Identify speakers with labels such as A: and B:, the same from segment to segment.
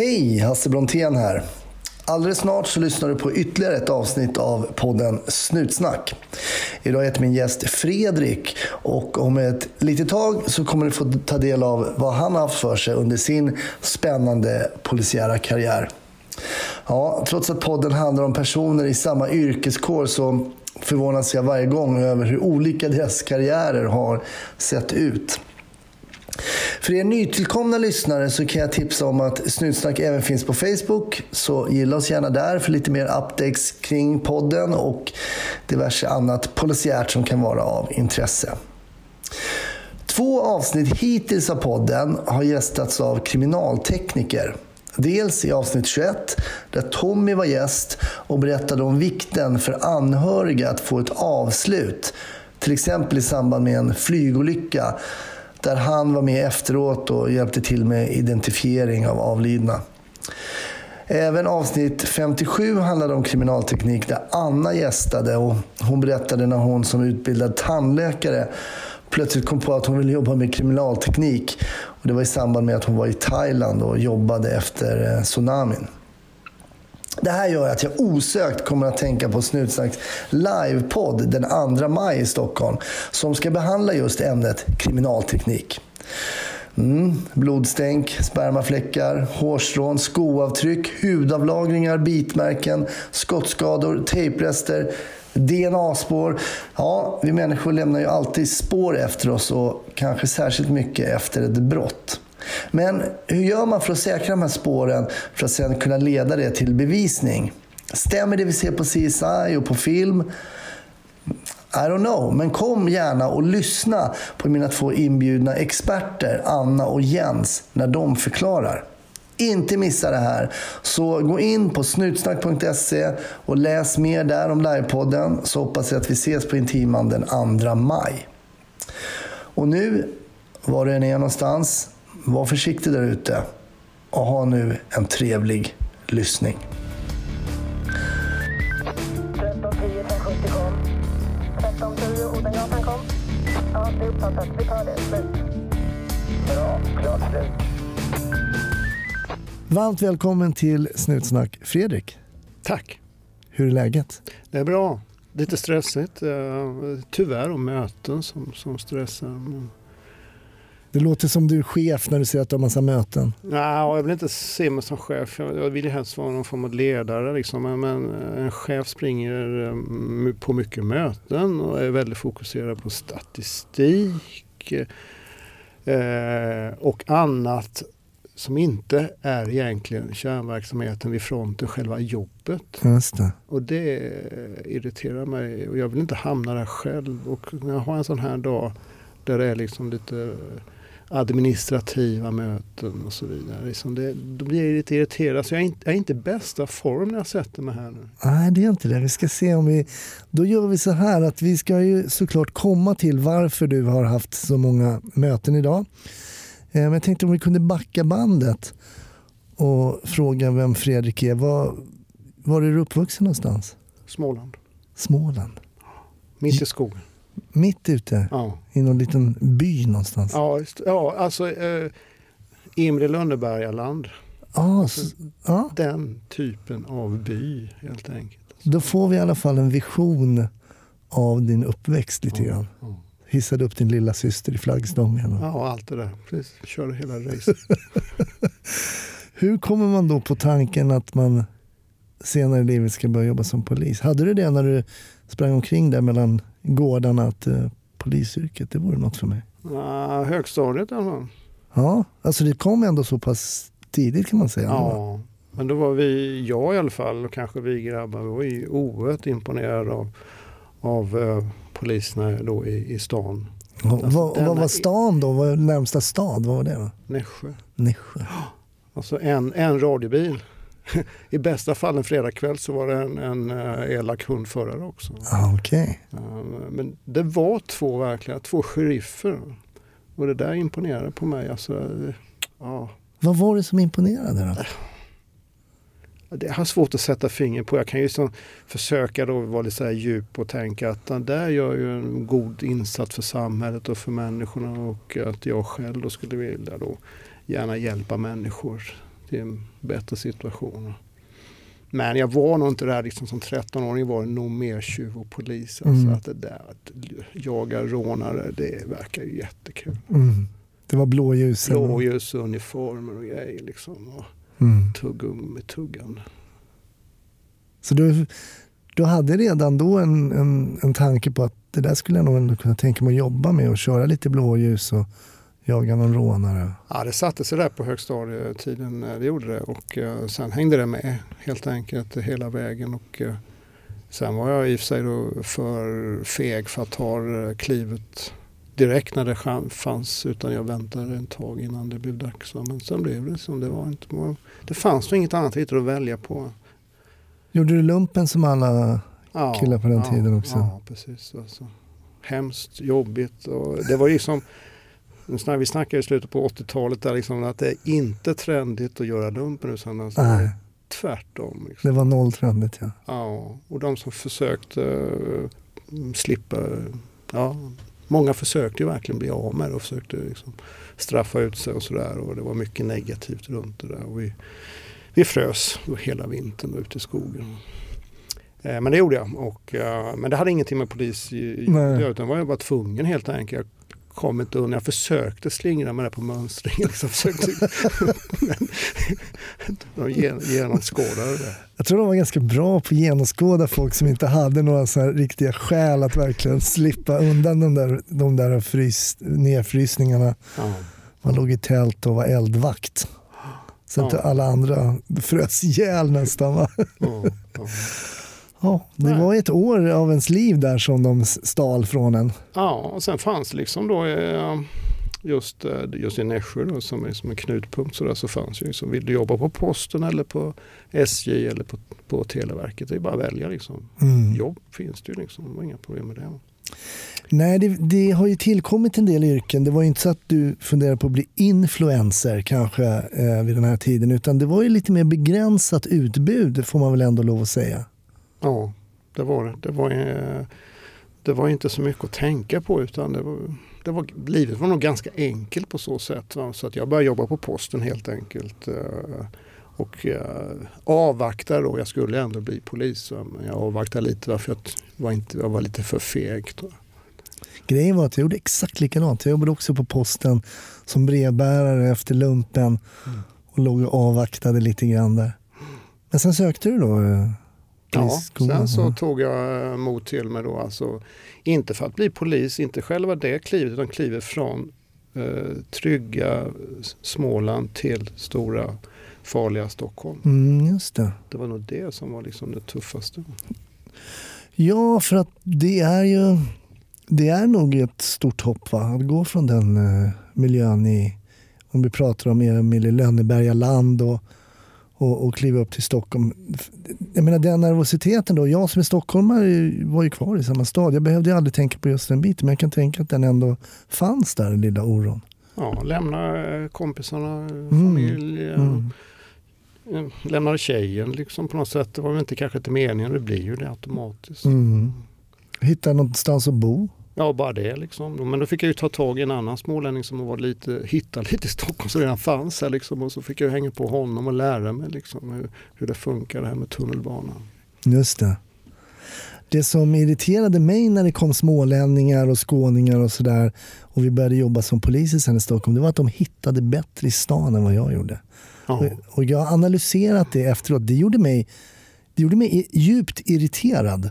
A: Hej, Hasse Brontén här. Alldeles snart så lyssnar du på ytterligare ett avsnitt av podden Snutsnack. Idag heter min gäst Fredrik och om ett litet tag så kommer du få ta del av vad han har haft för sig under sin spännande polisiära karriär. Ja, trots att podden handlar om personer i samma yrkeskår så förvånas jag varje gång över hur olika deras karriärer har sett ut. För er nytillkomna lyssnare så kan jag tipsa om att Snutsnack även finns på Facebook. Så gilla oss gärna där för lite mer updates kring podden och diverse annat polisiärt som kan vara av intresse. Två avsnitt hittills av podden har gästats av kriminaltekniker. Dels i avsnitt 21 där Tommy var gäst och berättade om vikten för anhöriga att få ett avslut. Till exempel i samband med en flygolycka där han var med efteråt och hjälpte till med identifiering av avlidna. Även avsnitt 57 handlade om kriminalteknik där Anna gästade och hon berättade när hon som utbildad tandläkare plötsligt kom på att hon ville jobba med kriminalteknik. Och det var i samband med att hon var i Thailand och jobbade efter eh, tsunamin. Det här gör att jag osökt kommer att tänka på Snutsnacks livepodd den 2 maj i Stockholm som ska behandla just ämnet kriminalteknik. Mm, blodstänk, spermafläckar, hårstrån, skoavtryck, hudavlagringar, bitmärken, skottskador, tejprester, DNA-spår. Ja, vi människor lämnar ju alltid spår efter oss och kanske särskilt mycket efter ett brott. Men hur gör man för att säkra de här spåren för att sedan kunna leda det till bevisning? Stämmer det vi ser på CSI och på film? I don't know, men kom gärna och lyssna på mina två inbjudna experter, Anna och Jens, när de förklarar. Inte missa det här. Så gå in på snutsnack.se och läs mer där om livepodden så hoppas jag att vi ses på Intiman den 2 maj. Och nu, var du än är någonstans, var försiktig där ute och ha nu en trevlig lyssning.
B: 1310 570 kom. 1310 Odengatan kom. Ja, det är uppfattat. Vi tar det. Slut. Bra. Klart slut.
A: Varmt välkommen till Snutsnack Fredrik.
C: Tack.
A: Hur är läget?
C: Det är bra. Lite stressigt. eh, Tyvärr och möten som, som stressar. Men...
A: Det låter som du är chef när du ser att du har massa möten.
C: Nej, jag vill inte se mig som chef. Jag vill helst vara någon form av ledare. Liksom. Men- en chef springer eh, på mycket möten och är väldigt fokuserad på statistik eh, och annat som inte är egentligen kärnverksamheten vid fronten, själva jobbet.
A: Det.
C: Och det irriterar mig och jag vill inte hamna där själv. Och när jag har en sån här dag där det är liksom lite administrativa möten och så vidare. Liksom det, då blir jag lite irriterad. Så jag är inte, jag är inte i bästa form när jag sätter mig här nu.
A: Nej, det är inte det. Vi ska se om vi... Då gör vi så här att vi ska ju såklart komma till varför du har haft så många möten idag. Eh, Men jag tänkte om vi kunde backa bandet och fråga vem Fredrik är. Var, var är du uppvuxen någonstans?
C: Småland.
A: Småland?
C: Mitt i skogen.
A: Mitt ute
C: Ja,
A: i någon liten by någonstans?
C: ja, just, ja alltså eh, Imre Lönnebergaland.
A: Ah, s- ja,
C: Den typen av by helt enkelt.
A: då får vi i alla fall en vision av din uppväxt lite grann.
C: Ja,
A: Hissade upp din lilla syster i flaggstången. och-
C: ja allt det där. Precis. Körde hela racet.
A: Hur kommer man då på tanken att man senare i livet ska börja jobba som polis? Hade du det när du sprang omkring där mellan gårdarna att eh, polisyrket, det vore något för mig?
C: Ja, högstadiet i alla fall.
A: Ja, alltså det kom ändå så pass tidigt kan man säga.
C: Ja, men då var vi, jag i alla fall och kanske vi grabbar, vi var ju oerhört imponerade av, av eh, poliserna då i, i stan.
A: Och,
C: Alltså,
A: vad,
C: denna
A: vad var stan då? Vad närmsta stad? Vad var det? Då?
C: Nässjö.
A: Nässjö?
C: Alltså en, en radiobil. I bästa fall en fredagkväll så var det en, en eh, elak hundförare också.
A: Ah, Okej.
C: Eh, Men det var två verkliga, två sheriffer. Och det där imponerade på mig. Alltså, ja,
A: Vad var det som imponerade då?
C: Det har svårt att sätta finger på. Jag kan ju så försöka då vara lite så här djup och tänka att den där gör ju en god insats för samhället och för människorna och att jag själv då skulle vilja då gärna hjälpa människor till bättre situationer. Men jag var nog inte där liksom som 13-åring var det nog mer tjuv och polis. Alltså
A: Mm.
C: att det där att jaga rånare det verkar ju jättekul.
A: Mm. Det var blåljusen.
C: Blåljusuniformer och grejer liksom. Och
A: Mm.
C: tuggummi tuggande.
A: Så du, du hade redan då en, en, en tanke på att det där skulle jag nog kunna tänka mig att jobba med och köra lite blåljus och jaga någon rånare.
C: Ja, det satte sig där på högstadietiden, det gjorde det. Och eh, sen hängde det med helt enkelt hela vägen. Och, eh, sen var jag i och för sig då för feg för att ta eh, klivet direkt när det fanns. Utan jag väntade en tag innan det blev dags. Men sen blev det som det var. Inte, det fanns nog inget annat att välja på.
A: Gjorde du lumpen som alla
C: Ja,
A: Killar på den
C: ja,
A: tiden också.
C: Ja, precis. Alltså. Hemskt jobbigt. Och det var ju som, nu snack- vi snackade i slutet på 80-talet där liksom att det är inte trendigt att göra lumpen utan alltså
A: Nej,
C: tvärtom. Liksom.
A: det var nolltrendigt ja.
C: Ja, och de som försökte eh, slippa, ja, många försökte ju verkligen bli av med det och försökte liksom straffa ut sig och sådär och det var mycket negativt runt det där. Och vi, vi frös hela vintern ute i skogen. Eh, Men det gjorde jag. Och, eh, men det hade ingenting med polis att göra utan var jag bara tvungen helt enkelt. Kom inte undan. Jag försökte slingra mig där på mönstringen. Liksom. De gen- genomskådade det.
A: Jag tror de var ganska bra på att genomskåda folk som inte hade några så här riktiga skäl att verkligen slippa undan de där, de där frys, nedfrysningarna.
C: Ja.
A: Man låg i tält och var eldvakt. Så att
C: Ja.
A: alla andra frös ihjäl nästan. Va?
C: Ja, ja.
A: Det
C: Nej.
A: var ett år av ens liv där som de stal från en.
C: Ja, och sen fanns liksom då eh, just, eh, just i Nässjö då, som är som en knutpunkt så, där, så fanns ju liksom, vill du jobba på posten eller på SJ eller på, på Televerket, det är bara att välja liksom.
A: Mm.
C: Jobb finns det ju liksom, det var inga problem med det.
A: Nej, det, det har ju tillkommit en del yrken. Det var ju inte så att du funderade på att bli influencer kanske eh, vid den här tiden, utan det var ju lite mer begränsat utbud får man väl ändå lov att säga.
C: Ja, det var det. Det var, eh, det var inte så mycket att tänka på utan det var, det var, livet var nog ganska enkelt på så sätt. Va? Så att jag började jobba på posten helt enkelt. eh, Och avvaktade då, jag skulle ändå bli polis. va, Men jag avvaktade lite därför att jag var, inte, jag var lite för feg. jag.
A: Grejen var att jag gjorde exakt likadant. Jag jobbade också på posten som brevbärare efter lumpen
C: Mm.
A: och låg och avvaktade lite grann där. Men sen sökte du då eh,
C: Ja, sen så tog jag eh, mod till mig då. Alltså, inte för att bli polis, inte själva det klivet utan klivet från eh, trygga Småland till stora farliga Stockholm.
A: Mm, just det.
C: Det var nog det som var liksom det tuffaste.
A: Ja, för att det är ju det är nog ett stort hopp va? att gå från den eh, miljön i, om vi pratar om Emil i Lönneberga land och, och, och kliva upp till Stockholm. Jag menar den nervositeten då, jag som är stockholmare var ju kvar i samma stad. Jag behövde aldrig tänka på just den biten men jag kan tänka att den ändå fanns där, den lilla oron.
C: Ja, lämna eh, kompisarna, eh, familj. eh,
A: Mm.
C: eh, Lämnade tjejen liksom på något sätt. Det var väl inte kanske inte meningen, det blir ju det automatiskt.
A: Mm. Hitta någonstans att bo.
C: Ja, bara det liksom. Men då fick jag ju ta tag i en annan smålänning som var lite, hitta lite i Stockholm som redan fanns här liksom. Och så fick jag hänga på honom och lära mig liksom hur, hur det funkar det här med tunnelbanan.
A: Just det. Det som irriterade mig när det kom smålänningar och skåningar och sådär och vi började jobba som poliser sen i Stockholm, det var att de hittade bättre i stan än vad jag gjorde.
C: Ja,
A: Och- Och jag har analyserat det efteråt. Det gjorde mig, det gjorde mig djupt irriterad.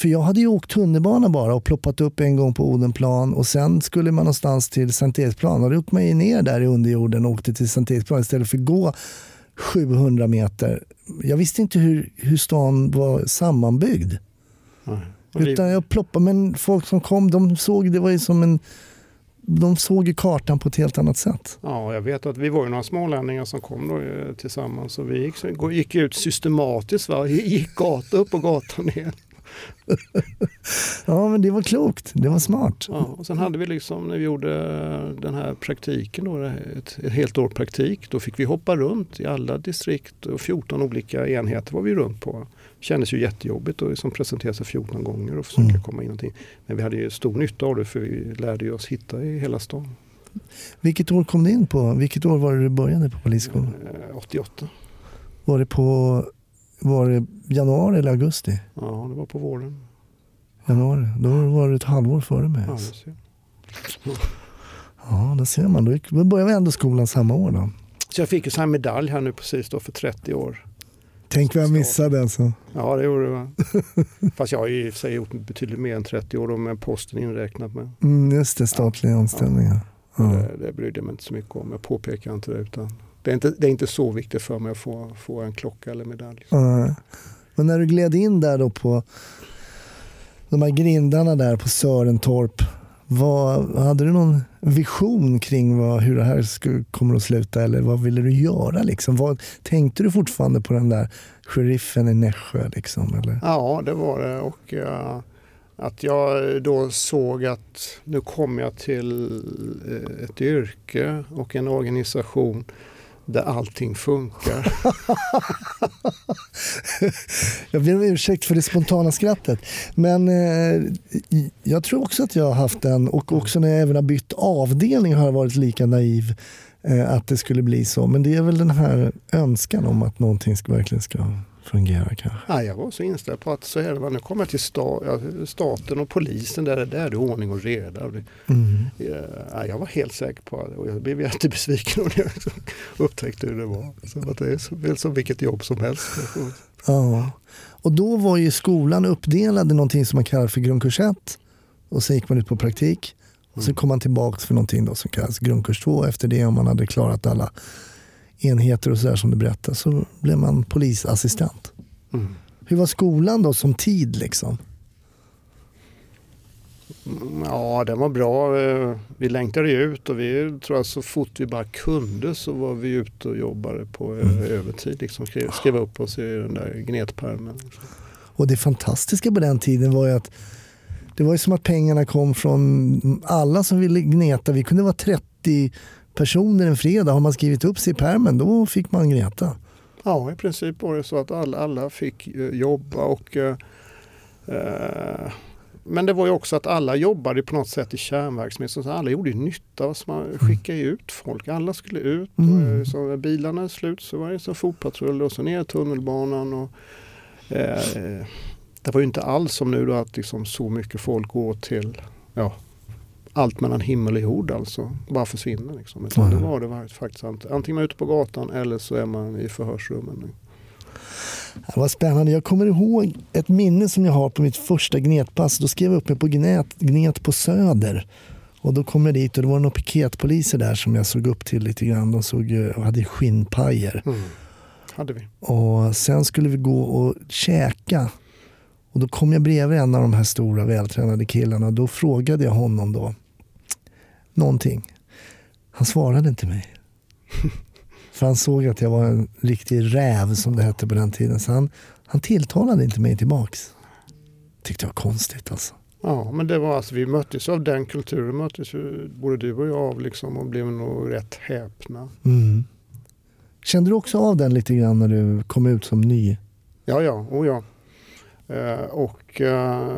A: För jag hade ju åkt tunnelbana bara och ploppat upp en gång på Odenplan och sen skulle man någonstans till Sankt Eriksplan och då åkte man ju ner där i underjorden och åkte till Sankt Eriksplan istället för att gå 700 meter. Jag visste inte hur, hur stan var sammanbyggd.
C: vi-
A: Utan jag ploppade, men folk som kom, de såg, det var ju som en, de såg ju kartan på ett helt annat sätt.
C: Ja, jag vet att vi var ju några smålänningar som kom då eh, tillsammans och vi gick, gick ut systematiskt. Va? Gick gata upp och gata ner.
A: Ja, men det var klokt. Det var smart.
C: Ja, och sen hade vi liksom när vi gjorde eh, den här praktiken, då, ett, ett helt år praktik, då fick vi hoppa runt i alla distrikt och 14 olika enheter var vi runt på. Det kändes ju jättejobbigt att liksom presentera sig 14 gånger och försöka
A: Mm.
C: komma in någonting. Men vi hade ju stor nytta av det för vi lärde ju oss hitta i hela stan.
A: Vilket år kom du in på? Vilket år var det du började på polisskolan?
C: Eh, 88.
A: Var det på var det januari eller augusti?
C: Ja, det var på våren.
A: Januari. Då var det ett halvår före mig.
C: Ja, det ser.
A: Ja, det ser man. Då började vi ändå skolan samma år då.
C: Så jag fick ju sån här medalj här nu precis då för 30 år.
A: Tänk vad jag missade alltså.
C: Ja, det gjorde det. va? Fast jag har ju i sig gjort betydligt mer än 30 år då med posten inräknat. Men
A: Mm, just det, statliga anställningar. Ja.
C: det, det brydde jag mig inte så mycket om. Jag påpekar inte det. Utan det, är inte, det är inte så viktigt för mig att få, få en klocka eller medalj.
A: Ja. Men när du gled in där då på de här grindarna där på Sörentorp. Vad, hade du någon vision kring vad, hur det här skulle, kommer att sluta eller vad ville du göra? Liksom? Vad, tänkte du fortfarande på den där sheriffen i Nässjö? Liksom, eller?
C: Ja, det var det. Och eh, att jag då såg att nu kommer jag till eh, ett yrke och en organisation där allting funkar.
A: Jag ber om ursäkt för det spontana skrattet. Men eh, jag tror också att jag har haft den och också när jag även har bytt avdelning har jag varit lika naiv eh, att det skulle bli så. Men det är väl den här önskan om att någonting ska, verkligen ska fungera kanske.
C: Ja, jag var så inställd på att så är det. va. Nu kommer jag till sta, staten och polisen. Där, där är det ordning och reda. Och det,
A: Mm.
C: ja, jag var helt säker på det och jag blev jättebesviken när jag upptäckte hur det var. Så att det är så, väl som vilket jobb som helst.
A: Ja. Och då var ju skolan uppdelad i någonting som man kallar för grundkurs 1 och sen gick man ut på praktik. Och sen kom man tillbaka för någonting då som kallas grundkurs 2. Efter det om man hade klarat alla enheter och sådär som du berättade så blev man polisassistent.
C: Mm.
A: Hur var skolan då som tid liksom?
C: Mm, Ja, den var bra. Eh, Vi längtade ju ut och vi tror jag så fort vi bara kunde så var vi ute och jobbade på eh,
A: Mm.
C: övertid. Liksom skrev, skrev upp oss i den där gnetpärmen. liksom.
A: Och det fantastiska på den tiden var ju att det var ju som att pengarna kom från alla som ville gneta. Vi kunde vara 30 personer en fredag. Har man skrivit upp sig i pärmen då fick man gneta.
C: Ja, i princip var det så att alla, alla fick eh, jobba och eh, eh, men det var ju också att alla jobbade på något sätt i kärnverksamhet. Så alla gjorde ju nytta. Så man skickade ju ut folk. Alla skulle ut. Och,
A: Mm.
C: eh, så när bilarna är slut så var det så fotpatrull och så ner i tunnelbanan. Och, eh, det var ju inte alls som nu då att liksom så mycket folk går till ja, allt mellan himmel och jord alltså. Bara försvinner liksom. Utan
A: Mm.
C: det var det faktiskt ant- antingen man är ute på gatan eller så är man i förhörsrummen.
A: Det var spännande. Jag kommer ihåg ett minne som jag har på mitt första gnetpass. Då skrev jag upp mig på gnet, gnet på Söder. Och då kom jag dit och det var några piketpoliser där som jag såg upp till lite grann. De såg, hade skinnpajer.
C: Mm. Hade vi.
A: Och sen skulle vi gå och käka. Och då kom jag bredvid en av de här stora vältränade killarna. Och då frågade jag honom då någonting. Han svarade inte mig. För han såg att jag var en riktig räv som det hette på den tiden. Så han, han tilltalade inte mig tillbaks. Tyckte jag var konstigt alltså.
C: Ja, men det var alltså, vi möttes av den kulturen, möttes både du och jag av liksom och blev nog rätt häpna.
A: Mm. Kände du också av den lite grann när du kom ut som ny?
C: Ja, ja, och ja. Eh, och eh,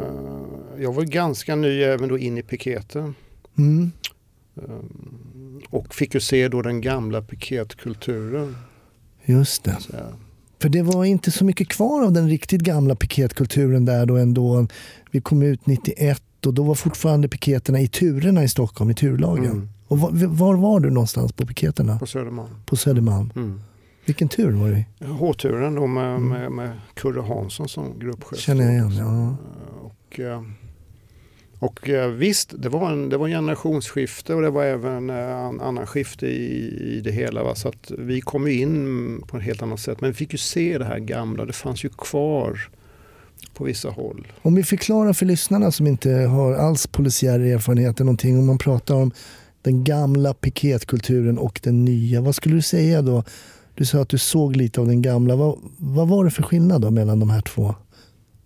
C: jag var ganska ny även då in i piketen.
A: Mm.
C: Eh, och fick ju se då den gamla piketkulturen.
A: Just det.
C: Så.
A: För det var inte så mycket kvar av den riktigt gamla piketkulturen där då ändå. Vi kom ut 91 och då var fortfarande piketerna i turerna i Stockholm, i turlagen.
C: Mm.
A: Och var, var var du någonstans på piketerna?
C: På Södermalm.
A: På Södermalm.
C: Mm.
A: Vilken tur var det?
C: H-turen då med, med, med Kurre Hansson som gruppchef.
A: Känner jag igen, ja.
C: Och, eh, och eh, visst, det var en det var en generationsskifte och det var även eh, en annan skifte i, i det hela. Va? Så att vi kom in på ett helt annat sätt. Men vi fick ju se det här gamla. Det fanns ju kvar på vissa håll.
A: Om vi förklarar för lyssnarna som inte har alls polisiär erfarenhet eller någonting. Om man pratar om den gamla piketkulturen och den nya. Vad skulle du säga då? Du sa att du såg lite av den gamla. Vad, vad var det för skillnad då mellan de här två?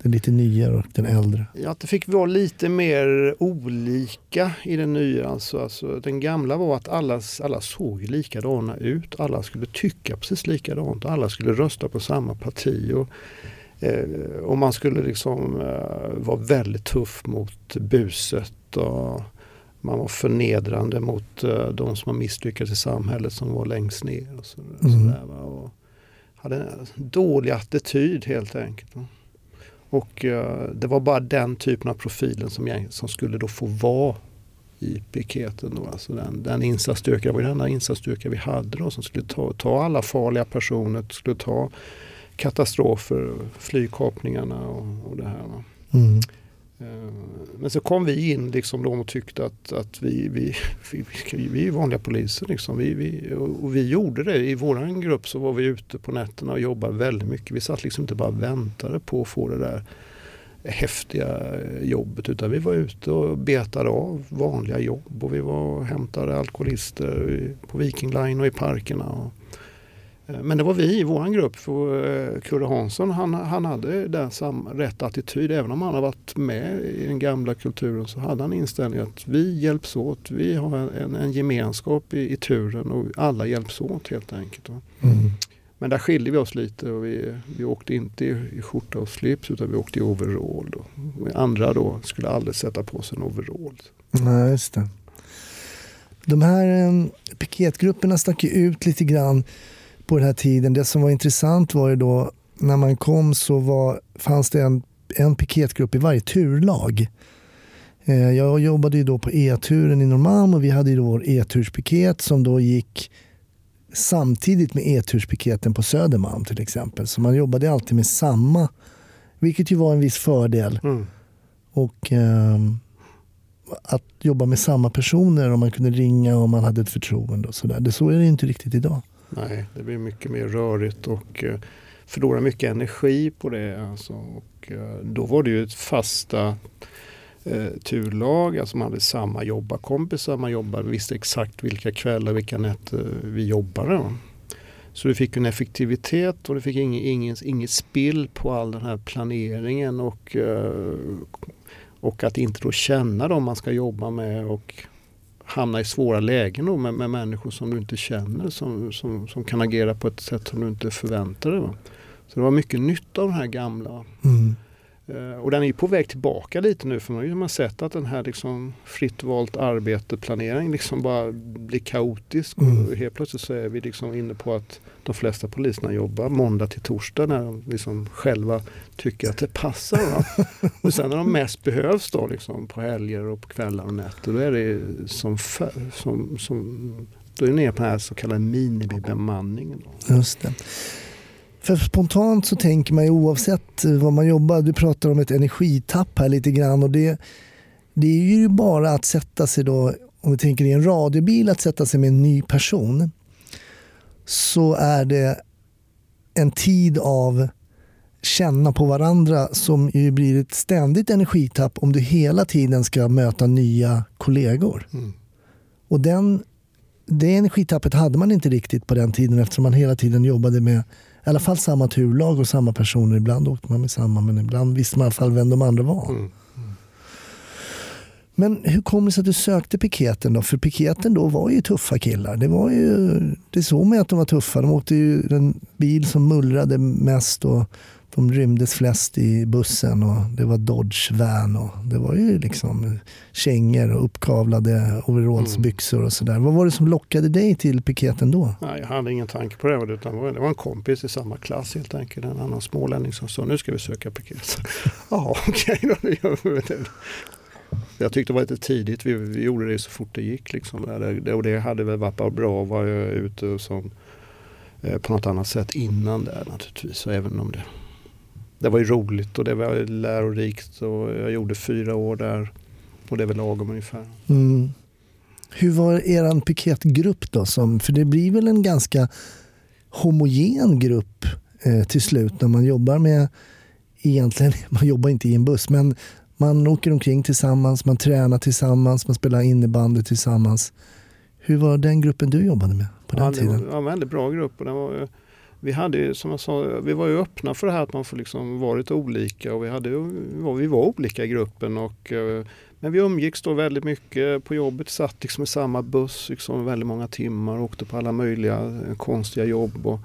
A: Den lite nyare och den äldre.
C: Ja, det fick vara lite mer olika i den nya. Alltså, alltså, den gamla var att alla, alla såg likadana ut. Alla skulle tycka precis likadant. Alla skulle rösta på samma parti. Och, eh, och man skulle liksom eh, vara väldigt tuff mot buset. Och man var förnedrande mot uh, de som har misslyckats i samhället som var längst ner. Och så,
A: Mm.
C: sådär, och hade en dålig attityd helt enkelt. Och uh, det var bara den typen av profilen som, jag, som skulle då få vara i piketen. Då. Alltså den, den insatsstyrka, det var den enda insatsstyrka vi hade då som skulle ta, ta alla farliga personer, skulle ta katastrofer, flygkapningarna och, och det här. Va?
A: Mm.
C: Eh, men så kom vi in liksom då och tyckte att, att vi, vi, vi, vi, är vanliga poliser. Liksom. Vi, vi, och vi gjorde det. I vår grupp så var vi ute på nätterna och jobbade väldigt mycket. Vi satt liksom inte bara och väntade på att få det där häftiga jobbet utan vi var ute och betade av vanliga jobb och vi var och hämtade alkoholister på Viking Line och i parkerna. Och, men det var vi i vår grupp. För eh, Kurre Hansson han, han hade den sam, rätt attityd. Även om han har varit med i den gamla kulturen så hade han inställningen att vi hjälps åt. Vi har en, en gemenskap i, i turen och alla hjälps åt helt enkelt.
A: Mm.
C: Men där skiljer vi oss lite och vi, vi åkte inte i, i skjorta och slips utan vi åkte i overall. Då. Andra då skulle aldrig sätta på sig en overall.
A: Nej, just det. De här eh, piketgrupperna stack ju ut lite grann på den här tiden. Det som var intressant var ju då när man kom så var, fanns det en, en piketgrupp i varje turlag. Eh, jag jobbade ju då på E-turen i Norrmalm och vi hade ju då vår E-turspiket som då gick samtidigt med E-turspiketen på Södermalm till exempel. Så man jobbade alltid med samma, vilket ju var en viss fördel.
C: Mm.
A: Och ehm, att jobba med samma personer och man kunde ringa och man hade ett förtroende och sådär. Det så är det inte riktigt idag.
C: Nej, det blir mycket mer rörigt och eh, förlorar mycket energi på det. Alltså. Och, eh, då var det ju ett fasta eh, turlag, alltså man hade samma jobbarkompisar, man jobbade, visste exakt vilka kvällar, vilka nätter vi jobbade. Så du fick en effektivitet och du fick inget, inget, inget spill på all den här planeringen och, eh, och att inte då känna dem man ska jobba med och hamna i svåra lägen då med, med människor som du inte känner som, som, som kan agera på ett sätt som du inte förväntar dig. Va? Så det var mycket nytta av den här gamla.
A: Mm.
C: Eh, och den är ju på väg tillbaka lite nu för man har ju sett att den här liksom fritt valt arbete, planering liksom bara blir kaotisk.
A: Mm.
C: Och helt plötsligt så är vi liksom inne på att de flesta poliserna jobbar måndag till torsdag när de liksom själva tycker att det passar. Va? och sen när de mest behövs då liksom på helger och på kvällar och nätter då är det som, för, som, som då är det nere på den här så kallade minimibemanningen.
A: Just det. För spontant så tänker man ju oavsett eh, vad man jobbar, du pratar om ett energitapp här lite grann och det, det är ju bara att sätta sig då, om vi tänker i en radiobil, att sätta sig med en ny person. Så är det en tid av känna på varandra som ju blir ett ständigt energitapp om du hela tiden ska möta nya kollegor.
C: Mm.
A: Och den, det energitappet hade man inte riktigt på den tiden eftersom man hela tiden jobbade med i alla fall samma turlag och samma personer. Ibland åkte man med samma men ibland visste man i alla fall vem de andra var.
C: Mm.
A: Men hur kommer det sig att du sökte piketen då? För piketen då var ju tuffa killar. Det, var ju, det såg man ju att de var tuffa. De åkte ju en bil som mullrade mest och de rymdes flest i bussen och det var Dodge van och det var ju liksom kängor och uppkavlade overallsbyxor och sådär. Vad var det som lockade dig till piketen då?
C: Nej, jag hade ingen tanke på det. Utan det var- en kompis i samma klass helt enkelt. En annan smålänning som sa nu ska vi söka piket. Ja, okej då. gör vi det. Jag tyckte det var lite tidigt. Vi, vi gjorde det så fort det gick. Liksom. Det, och det hade väl varit bra att vara ute som, eh, på något annat sätt innan det naturligtvis. Så även om det, det var ju roligt och det var lärorikt. Och jag gjorde fyra år där. Och det är väl lagom ungefär.
A: Mm. Hur var er piketgrupp då? Som, för det blir väl en ganska homogen grupp eh, till slut när man jobbar med, egentligen, man jobbar inte i en buss, men man åker omkring tillsammans, man tränar tillsammans, man spelar innebandy tillsammans. Hur var den gruppen du jobbade med på den
C: ja, det
A: tiden?
C: var ja, en väldigt bra grupp. Och den var, vi, hade som jag sa, vi var ju öppna för det här att man får liksom vara lite olika och vi, hade, vi var- olika i gruppen. Och, eh, men vi umgicks då väldigt mycket på jobbet, satt liksom i samma buss liksom väldigt många timmar, åkte på alla möjliga eh, konstiga jobb. Och,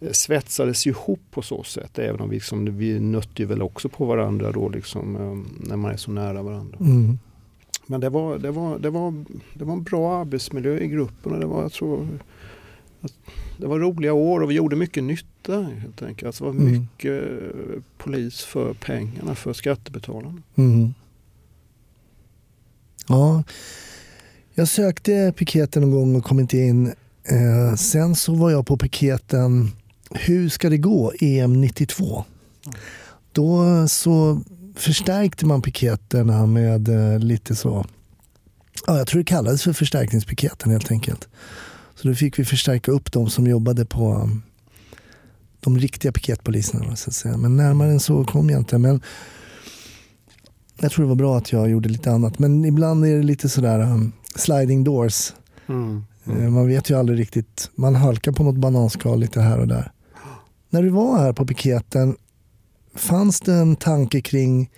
C: eh, svetsades ihop på så sätt även om vi, liksom, vi nötte väl också på varandra då liksom, när man är så nära varandra.
A: Mm.
C: Men det var, det, var, det, var, det var en bra arbetsmiljö i gruppen och det var, jag tror, det var roliga år och vi gjorde mycket nytta helt enkelt. Alltså det var
A: Mm.
C: mycket eh, polis för pengarna, för skattebetalarna.
A: Mm. Ja, jag sökte piketen någon gång och kom inte in. Eh, sen så var jag på piketen Hur ska det gå? EM 92. Då så förstärkte man piketerna med eh, lite så, ja, jag tror det kallades för förstärkningspiketen helt enkelt. Så då fick vi förstärka upp de som jobbade på um, de riktiga piketpoliserna. Så att säga. Men närmare än så kom jag inte. Men jag tror det var bra att jag gjorde lite annat. Men ibland är det lite sådär um, sliding doors.
C: Mm.
A: Eh, Man vet ju aldrig riktigt. Man halkar på något bananskal lite här och där. När du var här på piketen, fanns det en tanke kring,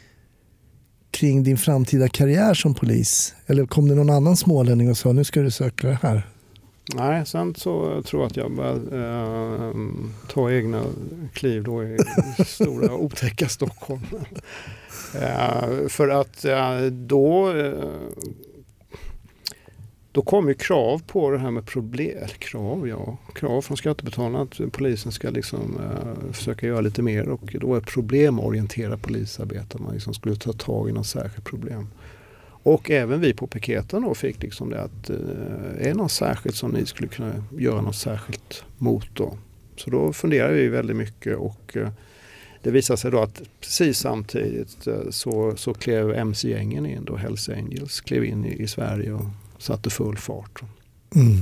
A: kring din framtida karriär som polis? Eller kom det någon annan smålänning och sa nu ska du söka det här?
C: Nej, sen så tror jag att jag började eh, ta egna kliv då i stora otäcka Stockholm. Eh, för att eh, då, eh, då kom ju krav på det här med problem, krav, ja, krav från skattebetalarna att polisen ska liksom eh, försöka göra lite mer och då är problemorienterat polisarbete, man liksom skulle ta tag i något särskilt problem. Och även vi på piketen då fick liksom det att eh, är det något särskilt som ni skulle kunna göra något särskilt mot då? Så då funderade vi väldigt mycket och eh, det visade sig då att precis samtidigt eh, så, så klev MC-gängen in då, Hells Angels, klev in i, i Sverige och satte full fart.
A: Mm.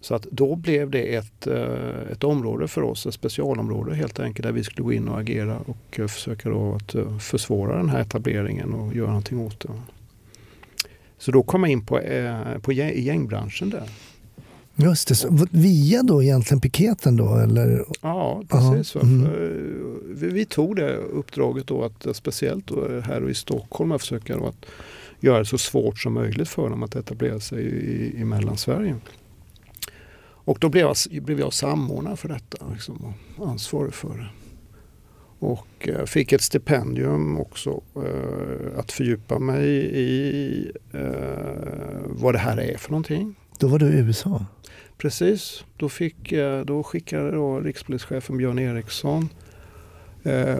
C: Så att då blev det ett, eh, ett område för oss, ett specialområde helt enkelt, där vi skulle gå in och agera och eh, försöka då att eh, försvåra den här etableringen och göra någonting åt det. Så då kom jag in på, eh, på gäng- i gängbranschen där.
A: Just det, så, via då egentligen piketen då? Eller?
C: Ja, precis.
A: Mm.
C: Vi, vi tog det uppdraget då att speciellt då här i Stockholm att försöka då att göra det så svårt som möjligt för dem att etablera sig i, i Mellansverige. Och då blev jag, blev jag samordnare för detta liksom, och ansvarig för det. Och eh, fick ett stipendium också eh, att fördjupa mig i eh, vad det här är för någonting.
A: Då var du i USA?
C: Precis, då, fick, då skickade då rikspolischefen Björn Eriksson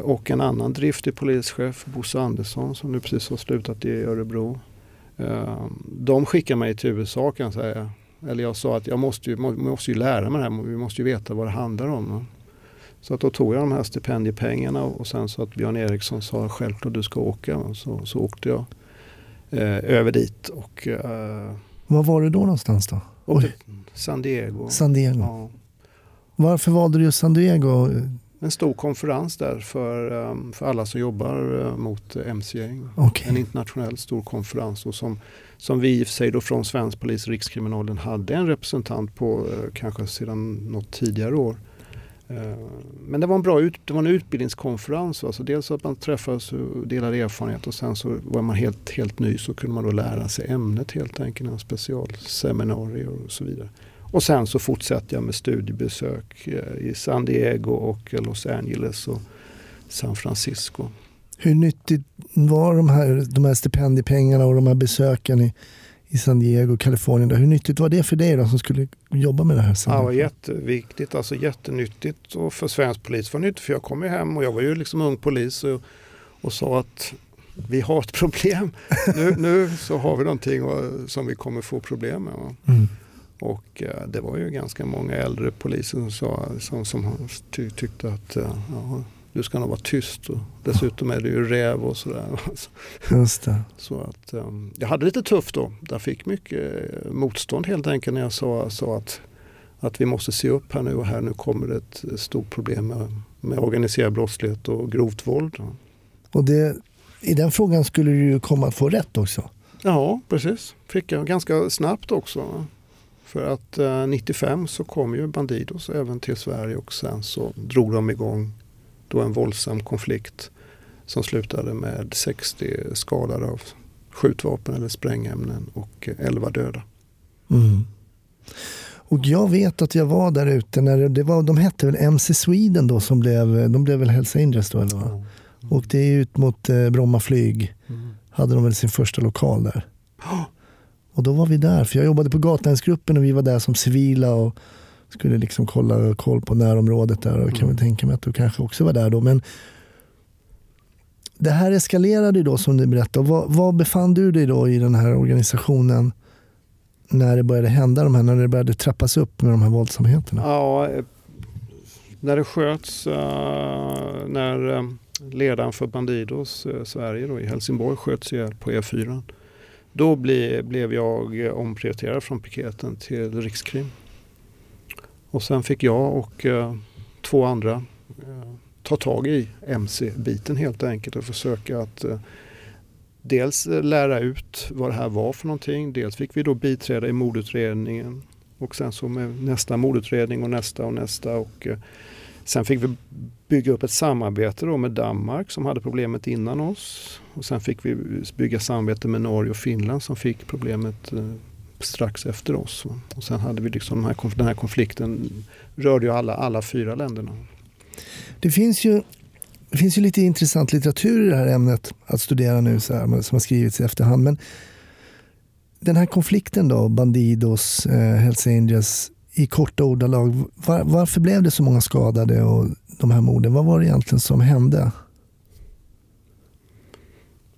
C: och en annan driftig polischef, Bosse Andersson, som nu precis har slutat i Örebro. De skickade mig till USA kan jag säga. Eller jag sa att jag måste ju, må- måste ju lära mig det här, vi måste ju veta vad det handlar om. Så att då tog jag de här stipendiepengarna och sen så att Björn Eriksson sa självklart du ska åka. Så, så åkte jag eh, över dit och eh,
A: Var var du då någonstans då?
C: San Diego.
A: San Diego.
C: Ja.
A: Varför valde du just San Diego?
C: En stor konferens där för, um, för alla som jobbar uh, mot MC-gäng.
A: Okej.
C: En internationell stor konferens och som, som vi i och för sig då från svensk polis Rikskriminalen hade en representant på uh, kanske sedan något tidigare år. Eh, men det var en bra ut, det var en utbildningskonferens. Alltså dels att man träffades och delade erfarenhet och sen så var man helt, helt ny så kunde man då lära sig ämnet helt enkelt. En specialseminarier och så vidare. Och sen så fortsatte jag med studiebesök eh, i San Diego och Los Angeles och San Francisco.
A: Hur nyttigt var de här, de här stipendiepengarna och de här besöken i, i San Diego, Kalifornien? Då? Hur nyttigt var det för dig då som skulle jobba med det här?
C: Ja, det var jätteviktigt, alltså jättenyttigt och för svensk polis var det nyttigt för jag kom ju hem och jag var ju liksom ung polis och, och sa att vi har ett problem. Nu, nu så har vi någonting som vi kommer få problem med.
A: Mm.
C: Och eh, det var ju ganska många äldre poliser som, sa, som, som ty, tyckte att eh, ja, du ska nog vara tyst och dessutom är du ju räv och sådär.
A: Just det.
C: Så att, eh, jag hade lite tufft då. Jag fick mycket eh, motstånd helt enkelt när jag sa, sa att, att vi måste se upp här nu och här nu kommer det ett stort problem med, med organiserad brottslighet och grovt våld.
A: Och det, i den frågan skulle du ju komma att få rätt också.
C: Ja, precis. Fick jag ganska snabbt också. För att eh, 95 så kom ju Bandidos även till Sverige och sen så drog de igång då en våldsam konflikt som slutade med 60 skadade av skjutvapen eller sprängämnen och eh, 11 döda.
A: Mm. Och jag vet att jag var där ute när det, var, de hette väl MC Sweden då som blev, de blev väl Hells Angels då eller vad? Och det är ut mot eh, Bromma flyg.
C: Mm.
A: Hade de väl sin första lokal där. Och då var vi där, för jag jobbade på Gatlandsgruppen och vi var där som civila och skulle liksom kolla koll på närområdet där och kan väl tänka mig att du kanske också var där då. Men det här eskalerade ju då som du berättade. Var, var befann du dig då i den här organisationen när det började hända, de här, när det började trappas upp med de här våldsamheterna?
C: Ja, eh, när det sköts, eh, när eh, ledaren för Bandidos Sverige då, i Helsingborg sköts ihjäl på E4. Då ble, blev jag omprioriterad från piketen till Rikskrim. Och sen fick jag och eh, två andra eh, ta tag i MC-biten helt enkelt och försöka att eh, dels eh, lära ut vad det här var för någonting. Dels fick vi då biträda i mordutredningen och sen så med nästa mordutredning och nästa och nästa. Och, eh, sen fick vi bygga upp ett samarbete då med Danmark som hade problemet innan oss. Och sen fick vi bygga samarbete med Norge och Finland som fick problemet eh, strax efter oss. Och sen hade vi liksom den här, konflikten den här konflikten rörde ju alla, alla fyra länderna.
A: Det finns ju, det finns ju lite intressant litteratur i det här ämnet att studera nu så här, som har skrivits i efterhand. Men den här konflikten då, Bandidos, eh, Hells Angels, i korta ordalag. Var, varför blev det så många skadade och de här morden? Vad var det egentligen som hände?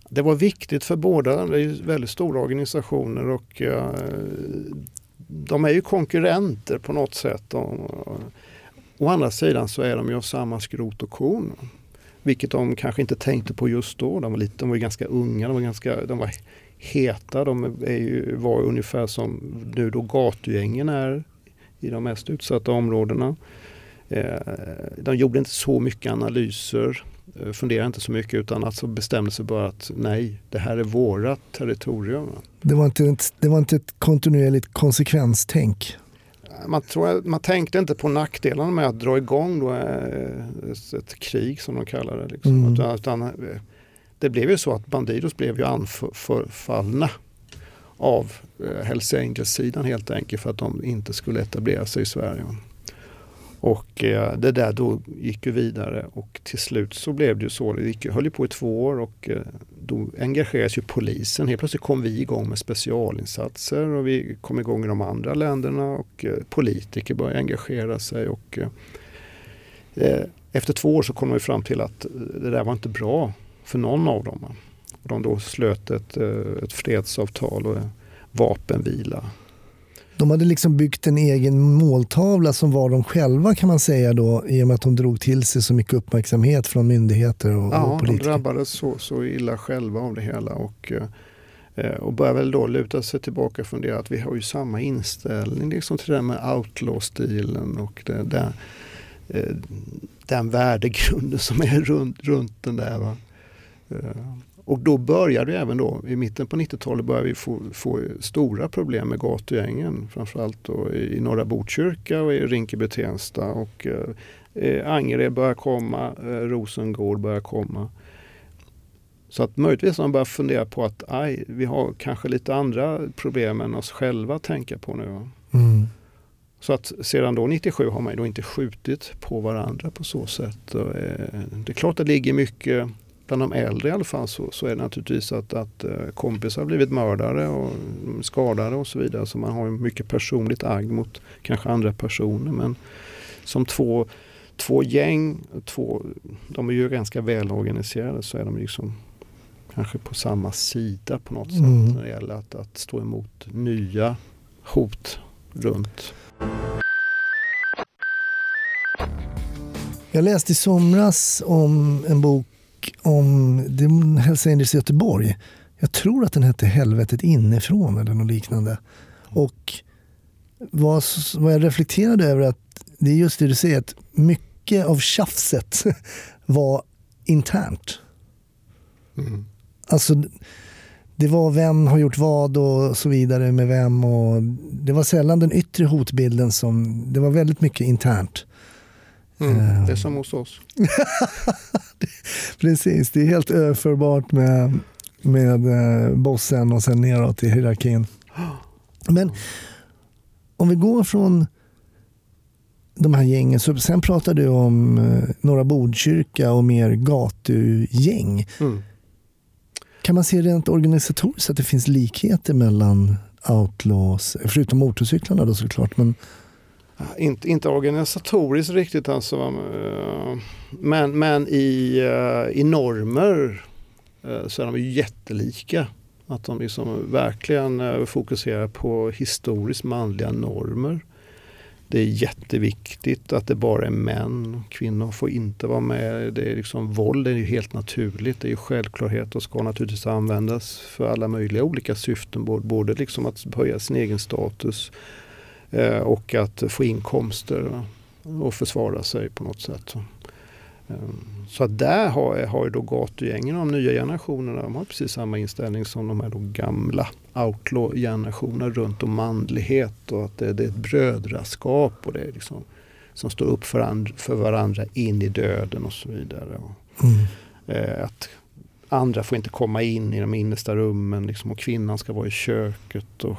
C: Det var viktigt för båda, det är ju väldigt stora organisationer och eh, de är ju konkurrenter på något sätt. Å andra sidan så är de ju av samma skrot och korn. Vilket de kanske inte tänkte på just då. De var, lite, de var ju ganska unga, de var, ganska, de var heta. De är ju, var ungefär som nu då gatugängen är i de mest utsatta områdena. Eh, de gjorde inte så mycket analyser, funderade inte så mycket utan alltså bestämde sig bara att nej, det här är vårat territorium.
A: Det var inte ett, det var inte ett kontinuerligt konsekvenstänk.
C: Man, tror, man tänkte inte på nackdelarna med att dra igång då eh, ett, ett krig som de kallar det. Liksom.
A: Mm.
C: Utan, utan, eh, det blev ju så att Bandidos blev ju anfallna av eh, Hells Angels-sidan helt enkelt för att de inte skulle etablera sig i Sverige. Och eh, det där då gick ju vidare och till slut så blev det ju så. Det gick, höll ju på i två år och eh, då engagerades ju polisen. Helt plötsligt kom vi igång med specialinsatser och vi kom igång i de andra länderna och eh, politiker började engagera sig. Och, eh, eh efter två år så kom vi fram till att eh, det där var inte bra för någon av dem. Och de då slöt ett, eh, ett fredsavtal och vapenvila.
A: De hade liksom byggt en egen måltavla som var de själva kan man säga då i och med att de drog till sig så mycket uppmärksamhet från myndigheter och, och
C: Ja, de
A: politiker.
C: drabbades så, så illa själva av det hela och, eh, och började väl då luta sig tillbaka och fundera att vi har ju samma inställning liksom till det där med outlaw-stilen och det, där, eh, den värdegrunden som är runt, runt den där. Va? Eh, Och då började vi även då, i mitten på 90-talet började vi få, få stora problem med gatugängen. Framförallt då i norra Botkyrka och i Rinkeby-Tensta. Och eh, Angered börjar komma, eh, Rosengård börjar komma. Så att möjligtvis har man börjat fundera på att aj, vi har kanske lite andra problem än oss själva att tänka på nu.
A: Mm.
C: Så att sedan då 97 har man ju då inte skjutit på varandra på så sätt. Och, eh, det är klart det ligger mycket, bland de äldre i alla fall, så, så är det naturligtvis att, att eh, kompisar har blivit mördare och skadade och så vidare. Så man har mycket personligt agg mot kanske andra personer. Men som två, två gäng, två, de är ju ganska välorganiserade så är de liksom kanske på samma sida på något sätt
A: Mm.
C: när det gäller att, att stå emot nya hot runt.
A: Jag läste i somras om en bok om det är Hells Angels i Göteborg. Jag tror att den hette Helvetet inifrån eller något liknande. Och vad, vad jag reflekterade över att det är just det du säger, att mycket av tjafset var internt.
C: Mm.
A: Alltså, det var vem har gjort vad och så vidare med vem. Och det var sällan den yttre hotbilden som, det var väldigt mycket internt.
C: Mm. Det är som hos oss.
A: Precis, det är helt överförbart med, med eh, bossen och sen neråt i hierarkin. Men om vi går från de här gängen, så sen pratar du om eh, Norra Botkyrka och mer gatugäng.
C: Mm.
A: kan man se rent organisatoriskt att det finns likheter mellan outlaws, förutom motorcyklarna då såklart, men
C: inte, inte organisatoriskt riktigt alltså. Eh, men, men i, eh, i normer eh, så är de ju jättelika. Att de liksom verkligen fokuserar på historiskt manliga normer. Det är jätteviktigt att det bara är män. Kvinnor får inte vara med. Det är liksom, våld är ju helt naturligt. Det är ju självklarhet och ska naturligtvis användas för alla möjliga olika syften. Både, liksom att höja sin egen status och att få inkomster och försvara sig på något sätt. Eh, Så att där har, har ju då gatugängen de nya generationerna, de har precis samma inställning som de här då gamla outlaw-generationerna runt om manlighet och att det, det är ett brödraskap och det är liksom som står upp för, and, för varandra in i döden och så vidare. Och,
A: mm.
C: eh, att andra får inte komma in i de innersta rummen liksom, och kvinnan ska vara i köket. Och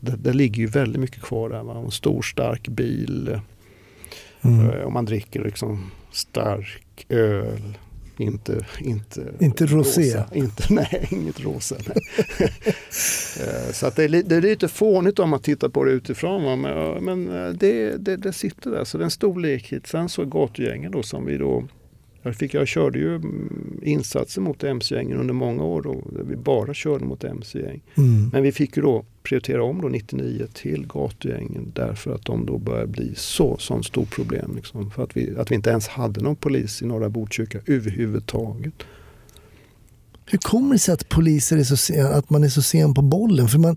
C: det, det ligger ju väldigt mycket kvar där. Va? En stor stark bil.
A: Mm.
C: Eh, om man dricker liksom stark öl. Inte, inte,
A: Inte rosé.
C: rosa. Inte, nej, inget rosa. Nej. Eh, Så att det, är, det är lite fånigt om man tittar på det utifrån. va, Men, men eh, det, det, det sitter där. Så det är en stor likhet. Sen så gatugängen då som vi då jag, fick, jag körde ju mm, insatser mot MC-gängen under många år då, vi bara körde mot MC-gäng.
A: Mm.
C: Men vi fick ju då prioritera om då 99 till gatugängen därför att de då började bli så sån stor problem. Liksom, för att vi, att vi inte ens hade någon polis i norra Botkyrka överhuvudtaget.
A: Hur kommer det sig att poliser är så sen, att man är så sen på bollen? För man,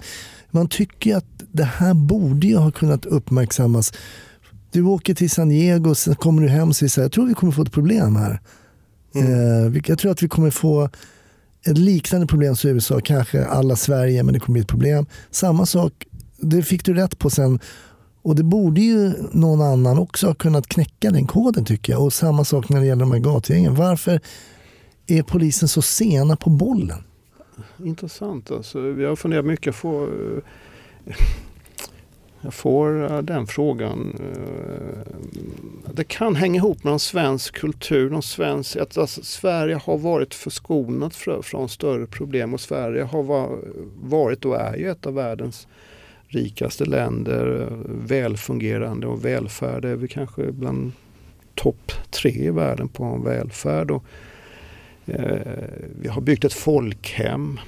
A: man tycker att det här borde ju ha kunnat uppmärksammas. Du åker till San Diego, sen kommer du hem och säger så här, jag tror vi kommer få ett problem här. Eh, vi- jag tror att vi kommer få ett liknande problem som USA, kanske alla Sverige, men det kommer bli ett problem. Samma sak, det fick du rätt på sen. Och det borde ju någon annan också ha kunnat knäcka den koden tycker jag. Och samma sak när det gäller de här gatugängen. Varför är polisen så sena på bollen?
C: Intressant alltså. Jag har funderat mycket. Får, eh, jag får eh, den frågan. Eh, det kan hänga ihop med någon svensk kultur. Någon svensk, att alltså, Sverige har varit förskonat från större problem och Sverige har va- varit och är ju ett av världens rikaste länder. Eh, välfungerande och välfärd är vi kanske bland topp tre i världen på en välfärd. Och, eh, vi har byggt ett folkhem.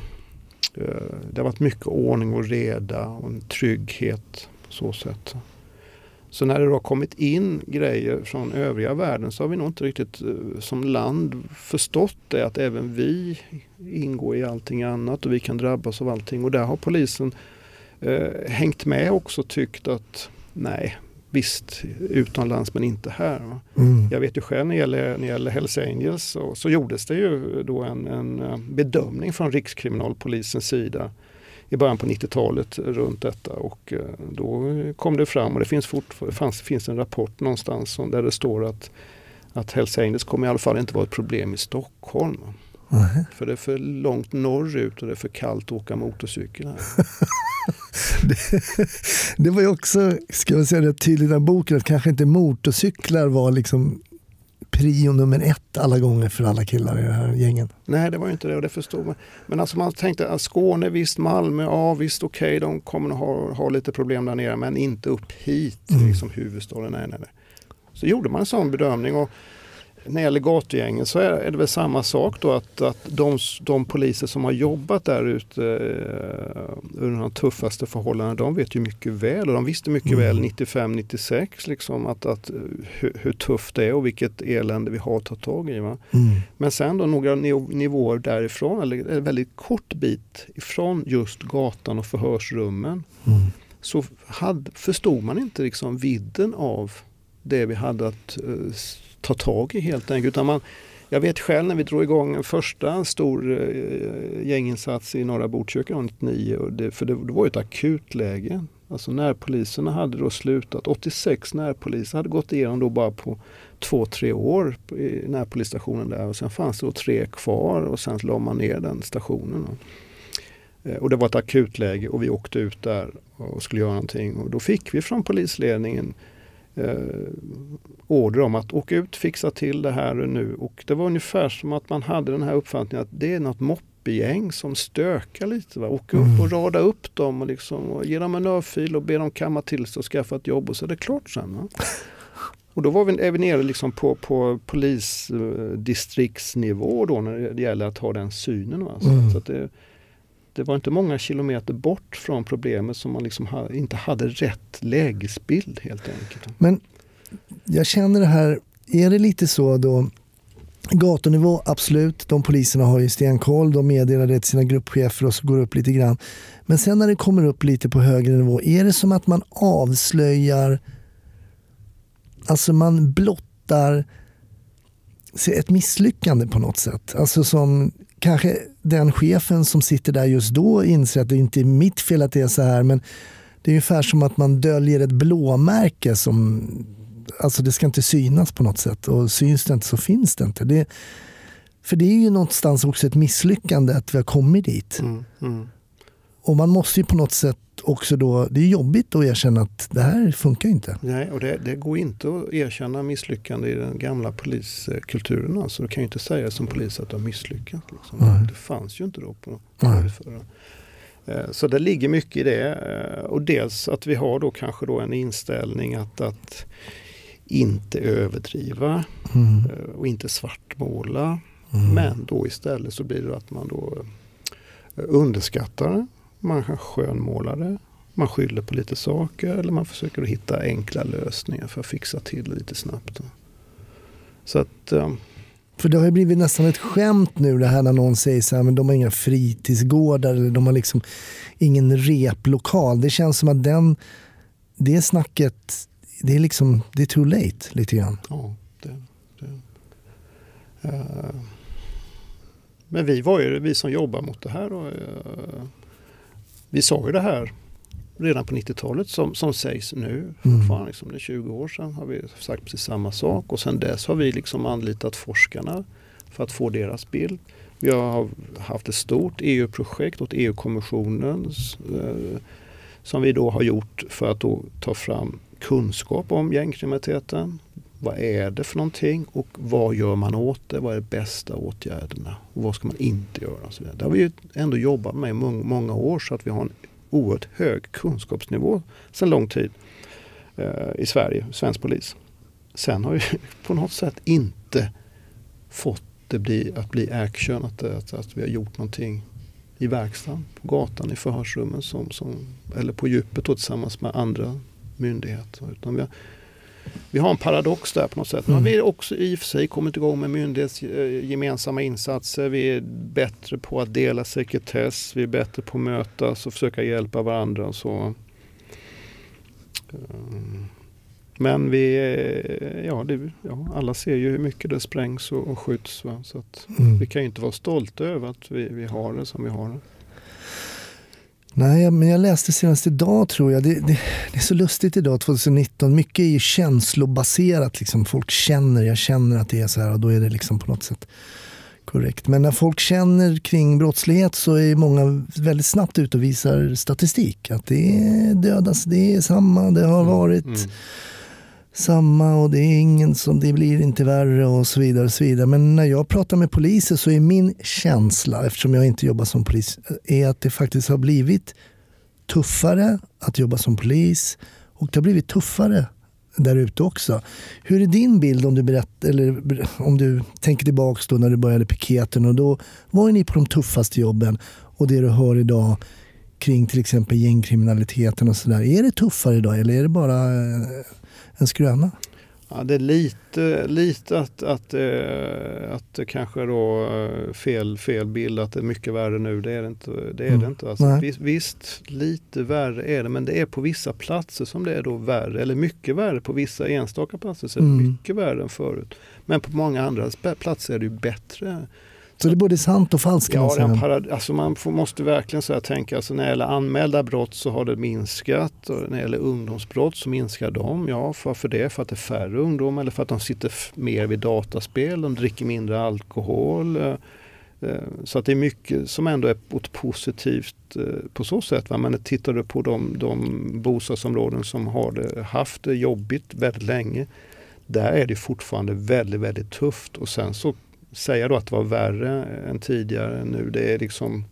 C: Det har varit mycket ordning och reda och en trygghet så sätt. Så när det har kommit in grejer från övriga världen så har vi nog inte riktigt eh, som land förstått det att även vi ingår i allting annat och vi kan drabbas av allting. Och där har polisen eh, hängt med också och tyckt att nej, visst utomlands men inte här.
A: Mm.
C: Jag vet ju själv när det gäller, när det gäller Hells Angels så, så gjordes det ju då en, en eh, bedömning från Rikskriminalpolisens sida i början på 90-talet runt detta och eh, då kom det fram och det finns, fanns, finns en rapport någonstans som, där det står att, att Hells Angels kommer i alla fall inte vara ett problem i Stockholm.
A: Nähä.
C: För det är för långt norrut och det är för kallt att åka motorcykel här.
A: Det var ju också, ska jag säga det tydligt i boken, att kanske inte motorcyklar var liksom prio nummer ett alla gånger för alla killar i det här gängen.
C: Nej, det var ju inte det och det förstod man. Men alltså man tänkte att Skåne, visst, Malmö, ja visst okej, de kommer att ha, ha lite problem där nere men inte upp hit,
A: Mm.
C: liksom huvudstaden. Nej, nej, nej. Så gjorde man en sån bedömning och när det gäller gatugängen så är, det väl samma sak då att, att de, de poliser som har jobbat där ute eh, under de tuffaste förhållandena, de vet ju mycket väl och de visste mycket
A: Mm.
C: väl 95-96 liksom att, att eh, hur, hur tufft det är och vilket elände vi har att ta tag i.
A: Mm.
C: Men sen då några niv- nivåer därifrån, eller en väldigt kort bit ifrån just gatan och förhörsrummen,
A: Mm.
C: så hade, förstod man inte liksom vidden av det vi hade att eh, ta tag i helt enkelt. Utan man, jag vet själv när vi drog igång en första stor eh, gänginsats i norra Botkyrka 1999. det, för det, det var ju ett akutläge. Alltså närpoliserna hade då slutat, 86 närpoliser hade gått igenom då bara på två, tre år i närpolisstationen där och sen fanns det då tre kvar och sen la man ner den stationen. Eh, och det var ett akutläge och vi åkte ut där och skulle göra någonting och då fick vi från polisledningen eh, order om att åka ut, fixa till det här nu och det var ungefär som att man hade den här uppfattningen att det är något supergäng som stökar lite. Va? Åka upp
A: Mm.
C: och rada upp dem och, liksom, och ge dem en örfil och be dem kamma till sig och skaffa ett jobb och så är det klart sen. Va? Och då var vi, är vi nere liksom på, på polisdistriktsnivå då när det gäller att ha den synen. Va? Så,
A: Mm.
C: så att det, det var inte många kilometer bort från problemet som man liksom ha, inte hade rätt lägesbild helt enkelt.
A: Men jag känner det här, är det lite så då, gatunivå absolut, de poliserna har ju stenkoll, de meddelar det till sina gruppchefer och så går det upp lite grann. Men sen när det kommer upp lite på högre nivå, är det som att man avslöjar, alltså man blottar ett misslyckande på något sätt. Alltså som kanske den chefen som sitter där just då inser att det inte är mitt fel att det är så här men det är ungefär som att man döljer ett blåmärke som alltså det ska inte synas på något sätt och syns det inte så finns det inte. Det, för det är ju någonstans också ett misslyckande att vi har kommit dit.
C: Mm, mm.
A: Och man måste ju på något sätt också då, det är jobbigt att erkänna att det här funkar inte.
C: Nej, och det, det går inte att erkänna misslyckande i den gamla poliskulturen. Alltså, du kan ju inte säga som polis att du har misslyckats. Liksom. Det fanns ju inte då på förra. Eh, Så det ligger mycket i det. Eh, Och dels att vi har då kanske då en inställning att, att inte överdriva
A: Mm.
C: eh, och inte svartmåla.
A: Mm.
C: Men då istället så blir det att man då underskattar man skönmålar man skyller på lite saker eller man försöker hitta enkla lösningar för att fixa till lite snabbt. Så att
A: För det har ju blivit nästan ett skämt nu det här när någon säger så här, men de har inga fritidsgårdar eller de har liksom ingen replokal. Det känns som att den, det snacket, det är liksom, det är too late lite grann.
C: ja, det, det. Eh, Men vi var ju vi som jobbar mot det här. Och, eh, vi sa ju det här redan på 90-talet som, som sägs nu.
A: Mm.
C: Fortfarande, liksom, det är 20 år sedan har vi sagt precis samma sak och sen dess har vi liksom anlitat forskarna för att få deras bild. Vi har haft ett stort EU-projekt åt EU-kommissionen eh, som vi då har gjort för att ta fram kunskap om gängkriminaliteten. Vad är det för någonting och vad gör man åt det? Vad är de bästa åtgärderna? Och vad ska man inte göra? Och så vidare. Det har vi ju ändå jobbat med i många, år så att vi har en oerhört hög kunskapsnivå sedan lång tid eh, i Sverige, svensk polis. Sen har vi på något sätt inte fått det bli, att bli action, att, att, att vi har gjort någonting i verkstaden, på gatan, i förhörsrummen som, som, eller på djupet då, tillsammans med andra myndigheter. Utan vi, har, vi har en paradox där på något sätt. Men
A: Mm.
C: vi har också i och för sig kommit igång med myndighetsgemensamma insatser. Vi är bättre på att dela sekretess, vi är bättre på att mötas och försöka hjälpa varandra. och Så. Eh, Men vi, eh, ja, det, ja, alla ser ju hur mycket det sprängs och, och skjuts. Va? Så
A: Mm.
C: vi kan ju inte vara stolta över att vi, vi har det som vi har det.
A: Nej, men jag läste senast idag tror jag. Det, det, det är så lustigt idag 2019. Mycket är ju känslobaserat. Liksom. Folk känner, jag känner att det är så här och då är det liksom på något sätt korrekt. Men när folk känner kring brottslighet så är många väldigt snabbt ute och visar statistik. Att det dödas, det är samma, det har varit
C: Mm
A: samma och det är ingen som, det blir inte värre och så vidare. Och så vidare. Men när jag pratar med poliser så är min känsla, eftersom jag inte jobbar som polis, är att det faktiskt har blivit tuffare att jobba som polis och det har blivit tuffare där ute också. Hur är din bild om du, berätt, eller om du tänker tillbaka då när du började piketen och då var ju ni på de tuffaste jobben och det du hör idag kring till exempel gängkriminaliteten och sådär. Är det tuffare idag eller är det bara eh, en skröna?
C: Ja, det är lite, lite att, att, eh, att det kanske då eh, fel, fel bild att det är mycket värre nu. Det är det inte. Det är
A: Mm.
C: det inte. Alltså, visst, lite värre är det men det är på vissa platser som det är då värre. Eller mycket värre på vissa enstaka platser. Så är det
A: Mm.
C: mycket värre än förut. Men på många andra platser är det ju bättre.
A: Så det är både sant och falskt man
C: Ja, parad- alltså man får, måste verkligen så här tänka, alltså när det gäller anmälda brott så har det minskat och när det gäller ungdomsbrott så minskar de. Ja, varför det? För att det är färre ungdomar eller för att de sitter mer vid dataspel, de dricker mindre alkohol. eh, eh, Så att det är mycket som ändå är positivt eh, på så sätt. Va? Men tittar du på de, de bostadsområden som har det, haft det jobbigt väldigt länge, där är det fortfarande väldigt, väldigt tufft. Och sen så säga då att det var värre än tidigare nu, det är liksom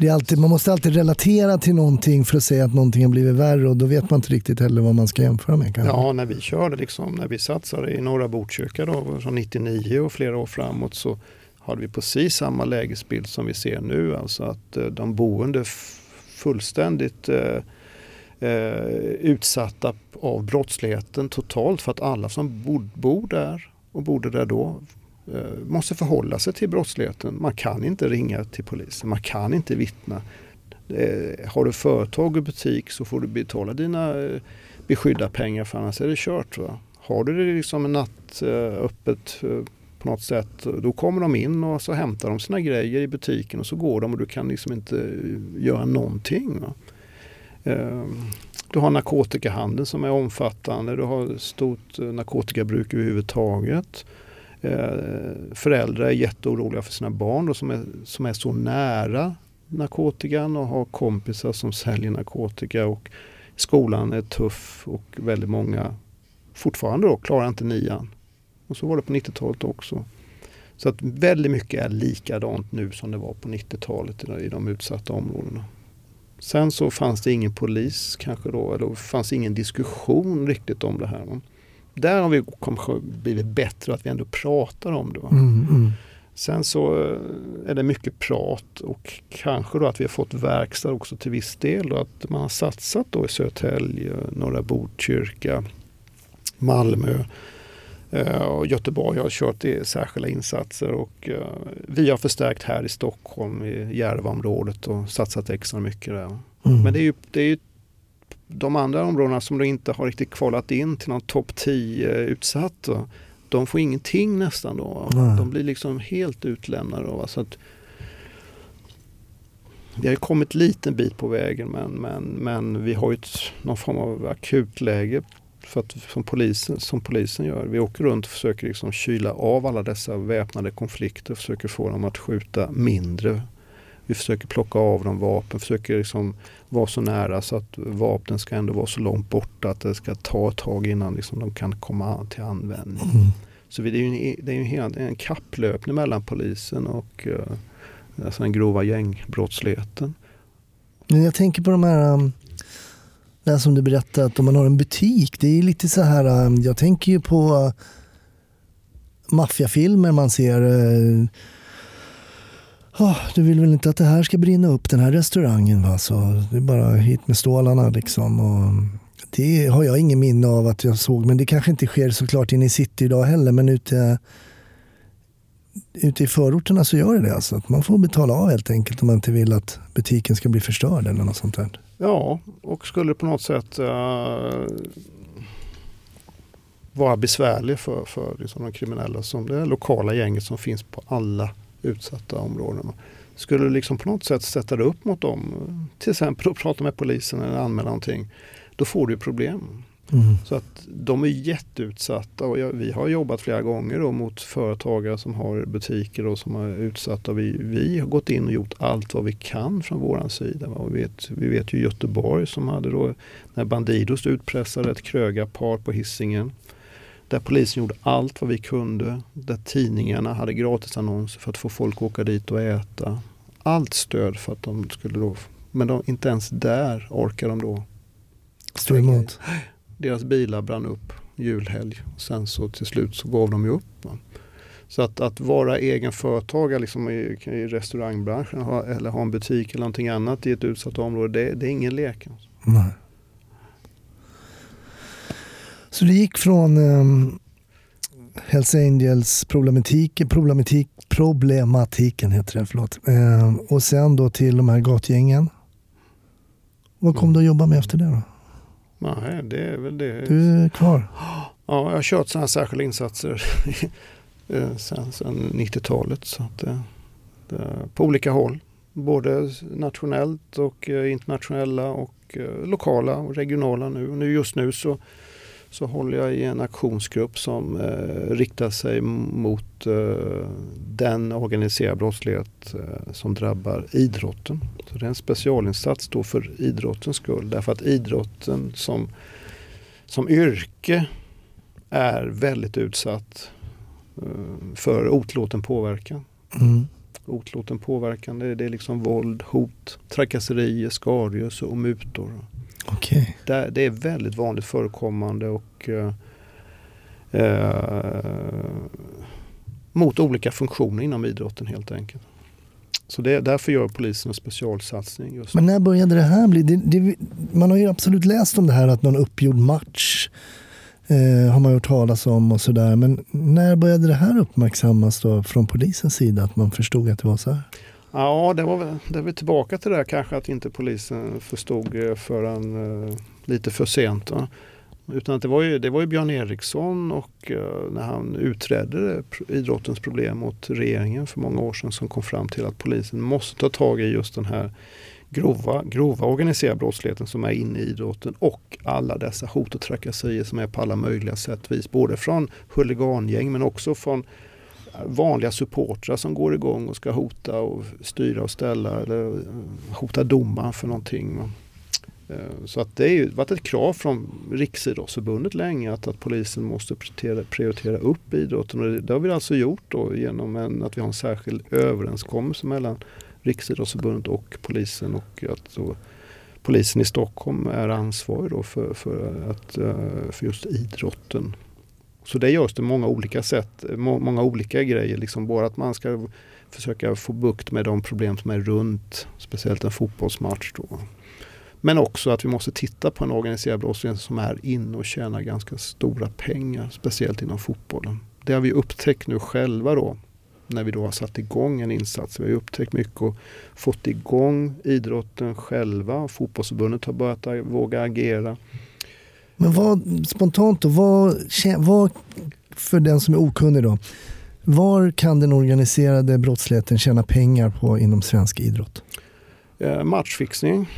A: det är alltid, man måste alltid relatera till någonting för att säga att någonting har blivit värre och då vet man inte riktigt heller vad man ska jämföra med. Kanske.
C: Ja, när vi körde, liksom, när vi satsade i norra Botkyrka då, från 99 och flera år framåt så hade vi precis samma lägesbild som vi ser nu. Alltså att eh, de boende fullständigt eh, eh, utsatta av brottsligheten totalt för att alla som bor, bor där och bodde där då Eh, måste förhålla sig till brottsligheten. Man kan inte ringa till polisen, man kan inte vittna. Eh, har du företag och butik så får du betala dina eh, beskydda pengar för annars är det kört. Va? Har du det liksom en natt öppet på något sätt, då kommer de in och så hämtar de sina grejer i butiken och så går de och du kan liksom inte göra någonting. Va? Du har narkotikahandeln som är omfattande, du har stort narkotikabruk överhuvudtaget. Eh, föräldrar är jätteoroliga för sina barn då, som, är, som är så nära narkotikan och har kompisar som säljer narkotika. Och skolan är tuff och väldigt många fortfarande då klarar inte nian. Och så var det på 90-talet också. Så att väldigt mycket är likadant nu som det var på 90-talet i de utsatta områdena. Sen så fanns det ingen polis kanske då, eller fanns ingen diskussion riktigt om det här. Där har vi kanske blivit bättre att vi ändå pratar om det. Mm, mm. Sen så eh, är det mycket prat och kanske då att vi har fått verkstad också till viss del. Då, att man har satsat då i Södertälje, norra Botkyrka, Malmö Eh, och Göteborg har kört i särskilda insatser och eh, vi har förstärkt här i Stockholm i Järvaområdet och satsat extra mycket där. Mm. Men det är ju, det är ju de andra områdena som då inte har riktigt kvalat in till någon topp 10 utsatt. De får ingenting nästan då. Mm. De blir liksom helt utlämnade. Då, så att, vi har kommit en liten bit på vägen men, men, men vi har ju ett, någon form av akutläge för att, som, polisen, som polisen gör. Vi åker runt och försöker liksom kyla av alla dessa väpnade konflikter, försöker få dem att skjuta mindre. Vi försöker plocka av dem vapen, försöker liksom vara så nära så att vapnen ska ändå vara så långt borta att det ska ta ett tag innan liksom de kan komma till användning. Mm. Så det är ju en, det är en, en kapplöpning mellan polisen och uh, alltså den grova gängbrottsligheten.
A: Men jag tänker på de här um det här som du berättade, att om man har en butik. Det är lite så här, um, jag tänker ju på maffiafilmer man ser. Oh, du vill väl inte att det här ska brinna upp, den här restaurangen. Va? Så det är bara hit med stålarna liksom. Och det har jag ingen minne av att jag såg, men det kanske inte sker såklart inne i city idag heller. Men ute, ute i förorterna så gör det det. Alltså. Att man får betala av helt enkelt om man inte vill att butiken ska bli förstörd eller något sånt där.
C: Ja, och skulle på något sätt uh, vara besvärlig för, för liksom de kriminella som det lokala gänget som finns på alla utsatta områden. Skulle liksom på något sätt sätta det upp mot dem, till exempel att prata med polisen eller anmäla någonting, då får du problem. Mm. Så att de är jätteutsatta och jag, vi har jobbat flera gånger då mot företagare som har butiker och som är utsatta. Vi, vi har gått in och gjort allt vad vi kan från våran sida. Och vi, vet, vi vet ju Göteborg som hade då när Bandidos utpressade ett krögarpar på hissingen Där polisen gjorde allt vad vi kunde. Där tidningarna hade gratisannonser för att få folk att åka dit och äta. Allt stöd för att de skulle då, men de, inte ens där orkar de då
A: stå emot
C: deras bilar brann upp julhelg. Sen så till slut så gav de ju upp. Va? Så att, att vara egen företagare liksom i, i restaurangbranschen ha, eller ha en butik eller någonting annat i ett utsatt område, det, det är ingen lek. Alltså. Nej.
A: Så det gick från um, Hells Angels problematik, problematik, problematiken heter det, förlåt. Um, och sen då till de här gatgängen. Vad kom mm. du att jobba med efter det då?
C: Nej, det är väl det.
A: Du är kvar?
C: Ja, jag har kört sådana särskilda insatser eh, sen, sen 90-talet. Så att, det, på olika håll. Både nationellt och eh, internationella och eh, lokala och regionala nu. nu just nu så så håller jag i en aktionsgrupp som eh, riktar sig mot eh, den organiserade brottslighet eh, som drabbar idrotten. Så det är en specialinsats då för idrottens skull därför att idrotten som, som yrke är väldigt utsatt. Eh, för otillåten påverkan.
A: Mm.
C: Otillåten påverkan det, det är liksom våld, hot, trakasserier, skadegörelse och mutor.
A: Okej.
C: Det, det är väldigt vanligt förekommande och eh, eh, mot olika funktioner inom idrotten helt enkelt. Så det, därför gör polisen en specialsatsning. Just.
A: Men när började det här bli? Det, det, man har ju absolut läst om det här att någon uppgjord match eh, har man hört talas om och sådär. Men när började det här uppmärksammas då från polisens sida? Att man förstod att det var så här?
C: Ja, det var, väl- det är tillbaka till det här kanske att inte polisen förstod eh, förrän eh, lite för sent. Va? Utan att det var ju, det var ju Björn Eriksson och eh, när han utredde idrottens problem mot regeringen för många år sedan som kom fram till att polisen måste ta tag i just den här grova, grova organiserade brottsligheten som är inne i idrotten och alla dessa hot och trakasserier som är på alla möjliga sätt vis. Både från huligangäng men också från vanliga supportrar som går igång och ska hota och styra och ställa eller eh, hota domaren för någonting. Eh, så att det har ju varit ett krav från Riksidrottsförbundet länge att, att polisen måste prioritera, prioritera upp idrotten. Och det, det har vi alltså gjort då genom en, att vi har en särskild överenskommelse mellan Riksidrottsförbundet och polisen och att då polisen i Stockholm är ansvarig då för, för, att, eh, för just idrotten. Så det görs det många olika sätt, må, många olika grejer. Liksom både att man ska försöka få bukt med de problem som är runt, speciellt en fotbollsmatch. Då. Men också att vi måste titta på en organiserad brottslighet som är inne och tjänar ganska stora pengar, speciellt inom fotbollen. Det har vi upptäckt nu själva då, när vi då har satt igång en insats. Vi har upptäckt mycket och fått igång idrotten själva. Fotbollsförbundet har börjat våga agera.
A: Men vad, spontant då, vad, vad, för den som är okunnig då, var kan den organiserade brottsligheten tjäna pengar på inom svensk idrott?
C: Eh, matchfixning.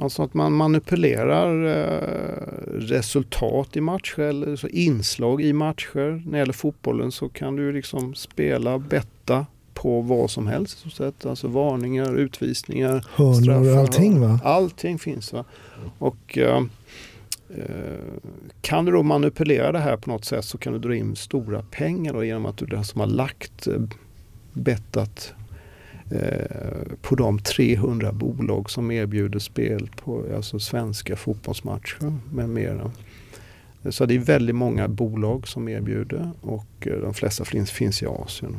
C: Alltså att man manipulerar eh, resultat i matcher eller så inslag i matcher. När det gäller fotbollen så kan du liksom spela, betta på vad som helst. stort sett. Alltså varningar, utvisningar,
A: Hörnor
C: straffar.
A: allting va?
C: Allting finns. Va? Och eh, Eh, kan du då manipulera det här på något sätt så kan du dra in stora pengar då, genom att du den som har lagt, eh, bettat eh, på de 300 bolag som erbjuder spel på alltså svenska fotbollsmatcher med mera. Så det är väldigt många bolag som erbjuder och de flesta finns, finns i Asien.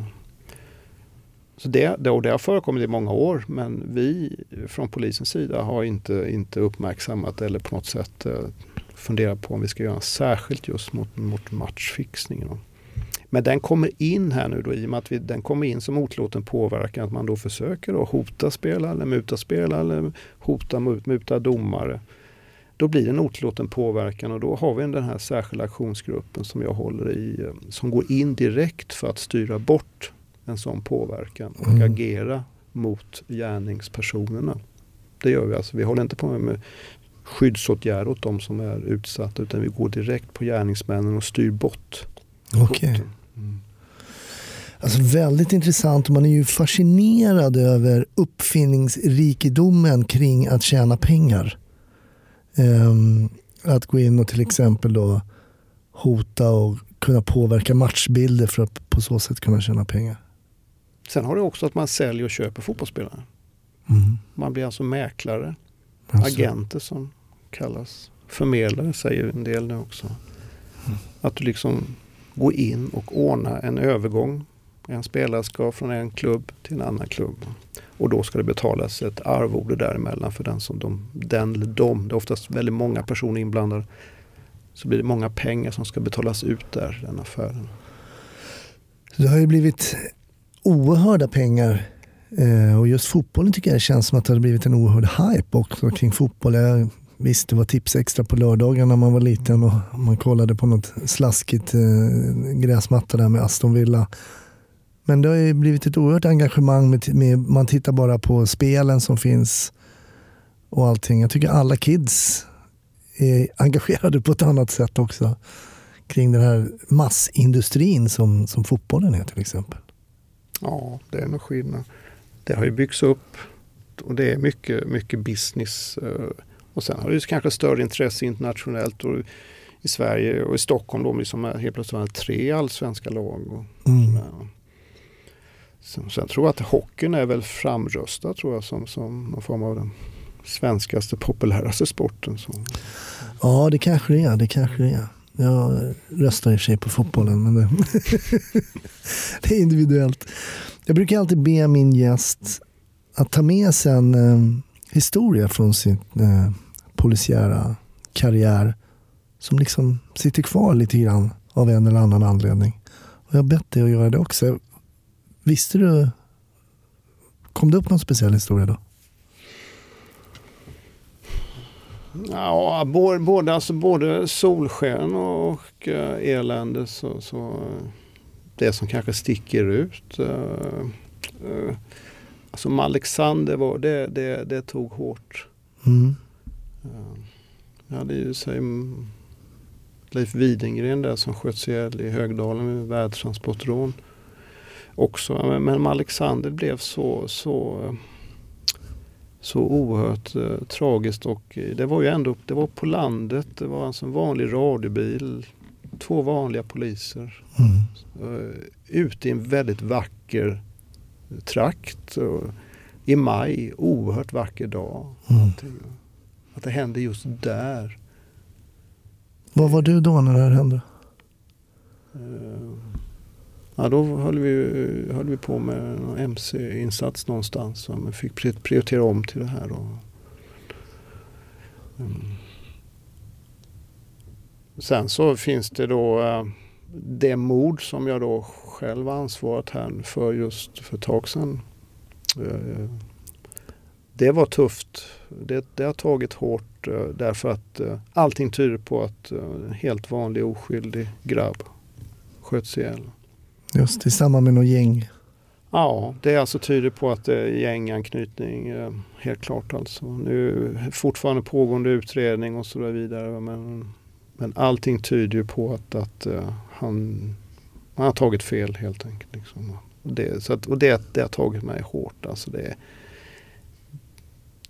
C: Så det, det, och det har förekommit i många år men vi från polisens sida har inte, inte uppmärksammat eller på något sätt funderat på om vi ska göra särskilt just mot, mot matchfixningen. då. Men den kommer in här nu då i och med att vi, den kommer in som otillåten påverkan. Att man då försöker då hota spelare eller muta spelare eller hota mut- muta domare. Då blir det en otillåten påverkan och då har vi den här särskilda aktionsgruppen som jag håller i. Som går in direkt för att styra bort en sån påverkan och
A: Mm.
C: agera mot gärningspersonerna. Det gör vi alltså. Vi håller inte på med, med skyddsåtgärder åt de som är utsatta utan vi går direkt på gärningsmännen och styr bort
A: Okej.
C: hoten. Mm.
A: Alltså väldigt intressant och man är ju fascinerad över uppfinningsrikedomen kring att tjäna pengar. Ehm, att gå in och till exempel då hota och kunna påverka matchbilder för att på så sätt kunna tjäna pengar.
C: Sen har det också att man säljer och köper fotbollsspelare.
A: Mm.
C: Man blir alltså mäklare,
A: Alltså,
C: agenter som kallas. Förmedlare säger en del nu också. Att du liksom går in och ordnar en övergång. En spelare ska från en klubb till en annan klubb. Och då ska det betalas ett arvode däremellan för den som de, den eller de, det är oftast väldigt många personer inblandade. Så blir det många pengar som ska betalas ut där, den affären.
A: Det har ju blivit oerhörda pengar eh, och just fotbollen tycker jag känns som att det har blivit en oerhörd hype också kring fotboll. Jag, visst, det var tips extra på lördagar när man var liten och man kollade på något slaskigt eh, gräsmatta där med Aston Villa. Men det har ju blivit ett oerhört engagemang med, med man tittar bara på spelen som finns och allting. Jag tycker alla kids är engagerade på ett annat sätt också kring den här massindustrin som, som fotbollen är till exempel.
C: Ja, det är nog skillnad. Det har ju byggts upp och det är mycket, mycket business. eh, och sen har det kanske större intresse internationellt. Och i Sverige och i Stockholm då liksom helt plötsligt var det tre allsvenska lag. Och,
A: Mm.
C: sen, sen tror jag att hockeyn är väl framröstad tror jag som, som någon form av den svenskaste populäraste sporten. Så.
A: Ja, det kanske det är. Det kanske det är. Jag röstar i och för sig på fotbollen, men det, det är individuellt. Jag brukar alltid be min gäst att ta med sig en eh, historia från sin eh, polisiära karriär som liksom sitter kvar lite grann av en eller annan anledning. Och jag har bett dig att göra det också. Visste du, kom det upp någon speciell historia då?
C: Ja, både, både, alltså både solsken och eh, elände. Så, så, eh, det som kanske sticker ut. eh, alltså Alexander, var, det, det, det tog hårt.
A: Mm.
C: Eh, Jag hade ju sig mm, Leif Widengren där som sköts ihjäl i Högdalen med värdtransportrån. Också. Men, Alexander blev så, så, eh, så oerhört eh, tragiskt och eh, det var ju ändå det var på landet. Det var alltså en vanlig radiobil. Två vanliga poliser.
A: Mm.
C: Uh, ute i en väldigt vacker trakt. Och I maj, oerhört vacker dag.
A: Mm.
C: Att det hände just där.
A: Var var du då när det här hände?
C: Eh, Ja, då höll vi, höll vi på med en MC-insats någonstans. Man fick pri- prioritera om till det här. Då. Mm. Sen så finns det då eh, det mord som jag då själv ansvarat här för just för ett tag sedan. Eh, Det var tufft. Det, det har tagit hårt eh, därför att eh, allting tyder på att eh, en helt vanlig oskyldig grabb sköts ihjäl.
A: Just det, samband med något gäng.
C: Ja, det alltså tyder på att det är gänganknytning. eh, Helt klart alltså. Nu fortfarande pågående utredning och så där vidare. Men, men allting tyder ju på att, att eh, han, han har tagit fel helt enkelt. Liksom. Det, så att, och det, det har tagit mig hårt. Alltså det,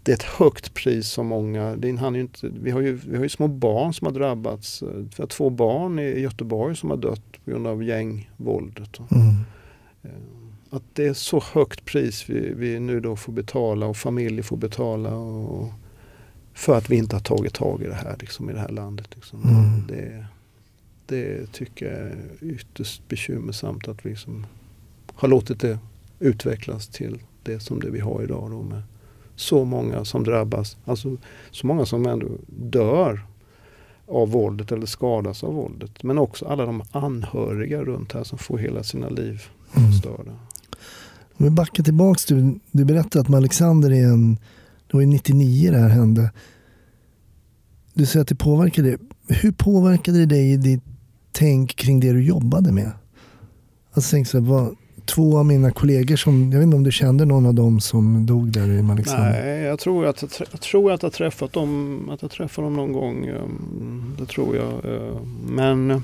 C: det är ett högt pris som många, det, han är ju inte, vi, har ju, vi har ju små barn som har drabbats. eh, Vi har två barn i Göteborg som har dött på grund av gängvåldet.
A: Mm.
C: Att det är så högt pris vi, vi nu då får betala och familjer får betala och, för att vi inte har tagit tag i det här liksom, i det här landet. Liksom.
A: Mm.
C: Det, det tycker jag är ytterst bekymmersamt att vi liksom har låtit det utvecklas till det som det vi har idag då med så många som drabbas, alltså så många som ändå dör av våldet eller skadas av våldet. Men också alla de anhöriga runt här som får hela sina liv
A: Mm.
C: störda.
A: Om vi backar tillbaks, du, du berättade att med Alexander är en, det var ju 99 det här hände. Du säger att det påverkade Hur påverkade det dig i ditt tänk kring det du jobbade med? Alltså tänk så här, vad, två av mina kollegor som, jag vet inte om du kände någon av dem som dog där i Alexander?
C: Nej, jag tror att jag, jag tror att jag träffat dem, att jag träffat dem någon gång. Ehm, det tror jag. Ehm, men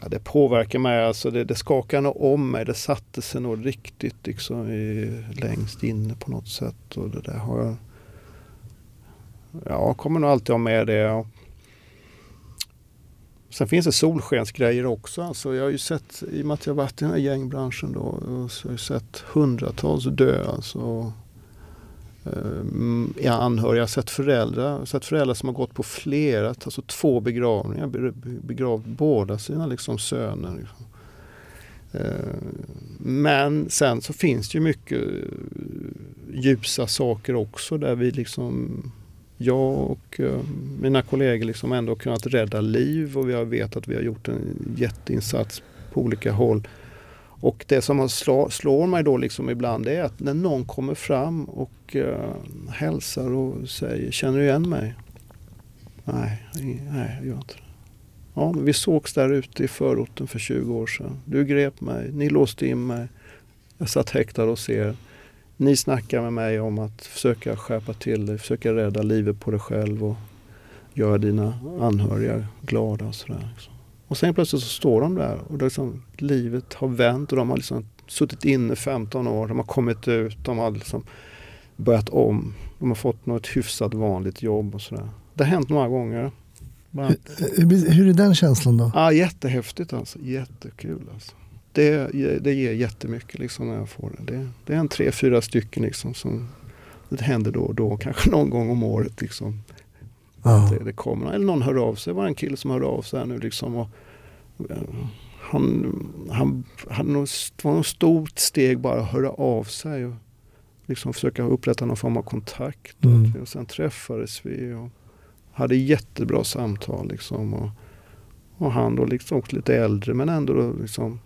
C: ja, det påverkar mig. Alltså det, det skakade nog om mig. Det satte sig nog riktigt liksom i, längst inne på något sätt. Och det där har jag... Ja, jag kommer nog alltid ha med det. Sen finns det solskensgrejer också. Alltså jag har ju sett, i och med att jag varit i den här gängbranschen då, så har jag sett hundratals dö. Alltså, eh, anhöriga, jag har sett föräldrar, har sett föräldrar som har gått på flera, alltså två begravningar, begravt båda sina liksom, söner. Liksom. Eh, men sen så finns det ju mycket ljusa saker också där vi liksom jag och eh, mina kollegor liksom ändå kunnat rädda liv och vi har vet att vi har gjort en jätteinsats på olika håll. Och det som slår, slår mig då liksom ibland är att när någon kommer fram och uh, hälsar och säger Känner du igen mig? Nej, nej jag gör inte det. Ja, men vi sågs där ute i förorten för 20 år sedan. Du grep mig, ni låste in mig. Jag satt häktad hos er. Ni snackar med mig om att försöka skärpa till dig, försöka rädda livet på dig själv och göra dina anhöriga glada och sådär. Liksom. Och sen plötsligt så står de där och det liksom, livet har vänt och de har liksom suttit inne 15 år, de har kommit ut, de har liksom börjat om. De har fått något hyfsat vanligt jobb och sådär. Det har hänt några gånger. Varmt.
A: Hur, hur är den känslan då?
C: Ja, jättehäftigt alltså. Jättekul alltså. Det, det ger jättemycket liksom när jag får det. Det, det är en tre, fyra stycken liksom som det händer då och då, kanske någon gång om året. Liksom.
A: Ja.
C: Det, det kommer, eller någon hör av sig. Det var en kille som hörde av sig här nu liksom. Och, eh, han, han, han, det var något stort steg bara att höra av sig och liksom försöka upprätta någon form av kontakt.
A: Mm.
C: Och sen träffades vi och hade jättebra samtal. Liksom, och, och han då liksom också lite äldre men ändå då liksom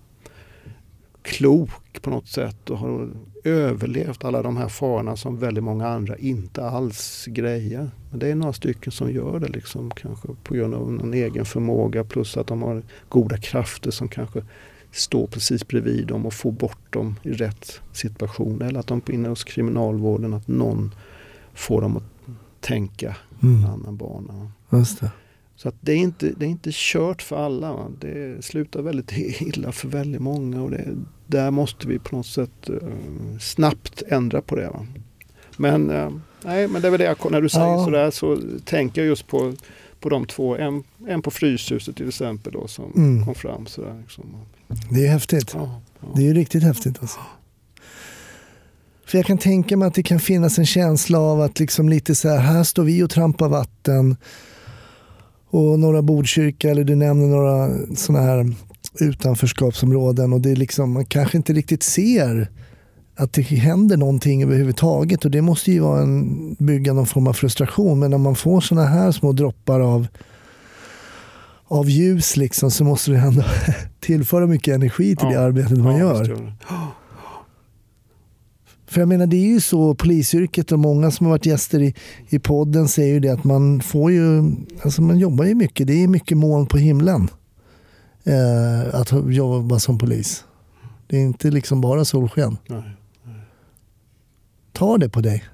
C: klok på något sätt och har överlevt alla de här farorna som väldigt många andra inte alls grejer. Men det är några stycken som gör det liksom kanske på grund av någon egen förmåga plus att de har goda krafter som kanske står precis bredvid dem och får bort dem i rätt situation. Eller att de inne hos kriminalvården, att någon får dem att tänka
A: Mm.
C: en annan bana.
A: Just det.
C: Så att det, är inte, det är inte kört för alla. Va? Det slutar väldigt illa för väldigt många och det, där måste vi på något sätt eh, snabbt ändra på det. Va? Men, eh, nej, men det är väl det jag, när du säger
A: Ja.
C: sådär så tänker jag just på, på de två. En, en på Fryshuset till exempel då, som
A: Mm.
C: kom fram. Sådär, liksom.
A: Det är häftigt.
C: ja, ja.
A: Det är riktigt häftigt alltså. För jag kan tänka mig att det kan finnas en känsla av att liksom lite så här, här står vi och trampar vatten och några Botkyrka eller du nämner några sådana här utanförskapsområden. Och det är liksom, man kanske inte riktigt ser att det händer någonting överhuvudtaget. Och det måste ju vara en, bygga någon form av frustration. Men när man får sådana här små droppar av av ljus liksom så måste det ändå tillföra mycket energi till
C: Ja.
A: det arbetet man
C: Ja,
A: gör. För jag menar det är ju så polisyrket och många som har varit gäster i, i podden säger ju det att man får ju, alltså man jobbar ju mycket, det är mycket moln på himlen. Eh, att jobba som polis. Det är inte liksom bara solsken.
C: Nej.
A: Ta det på dig.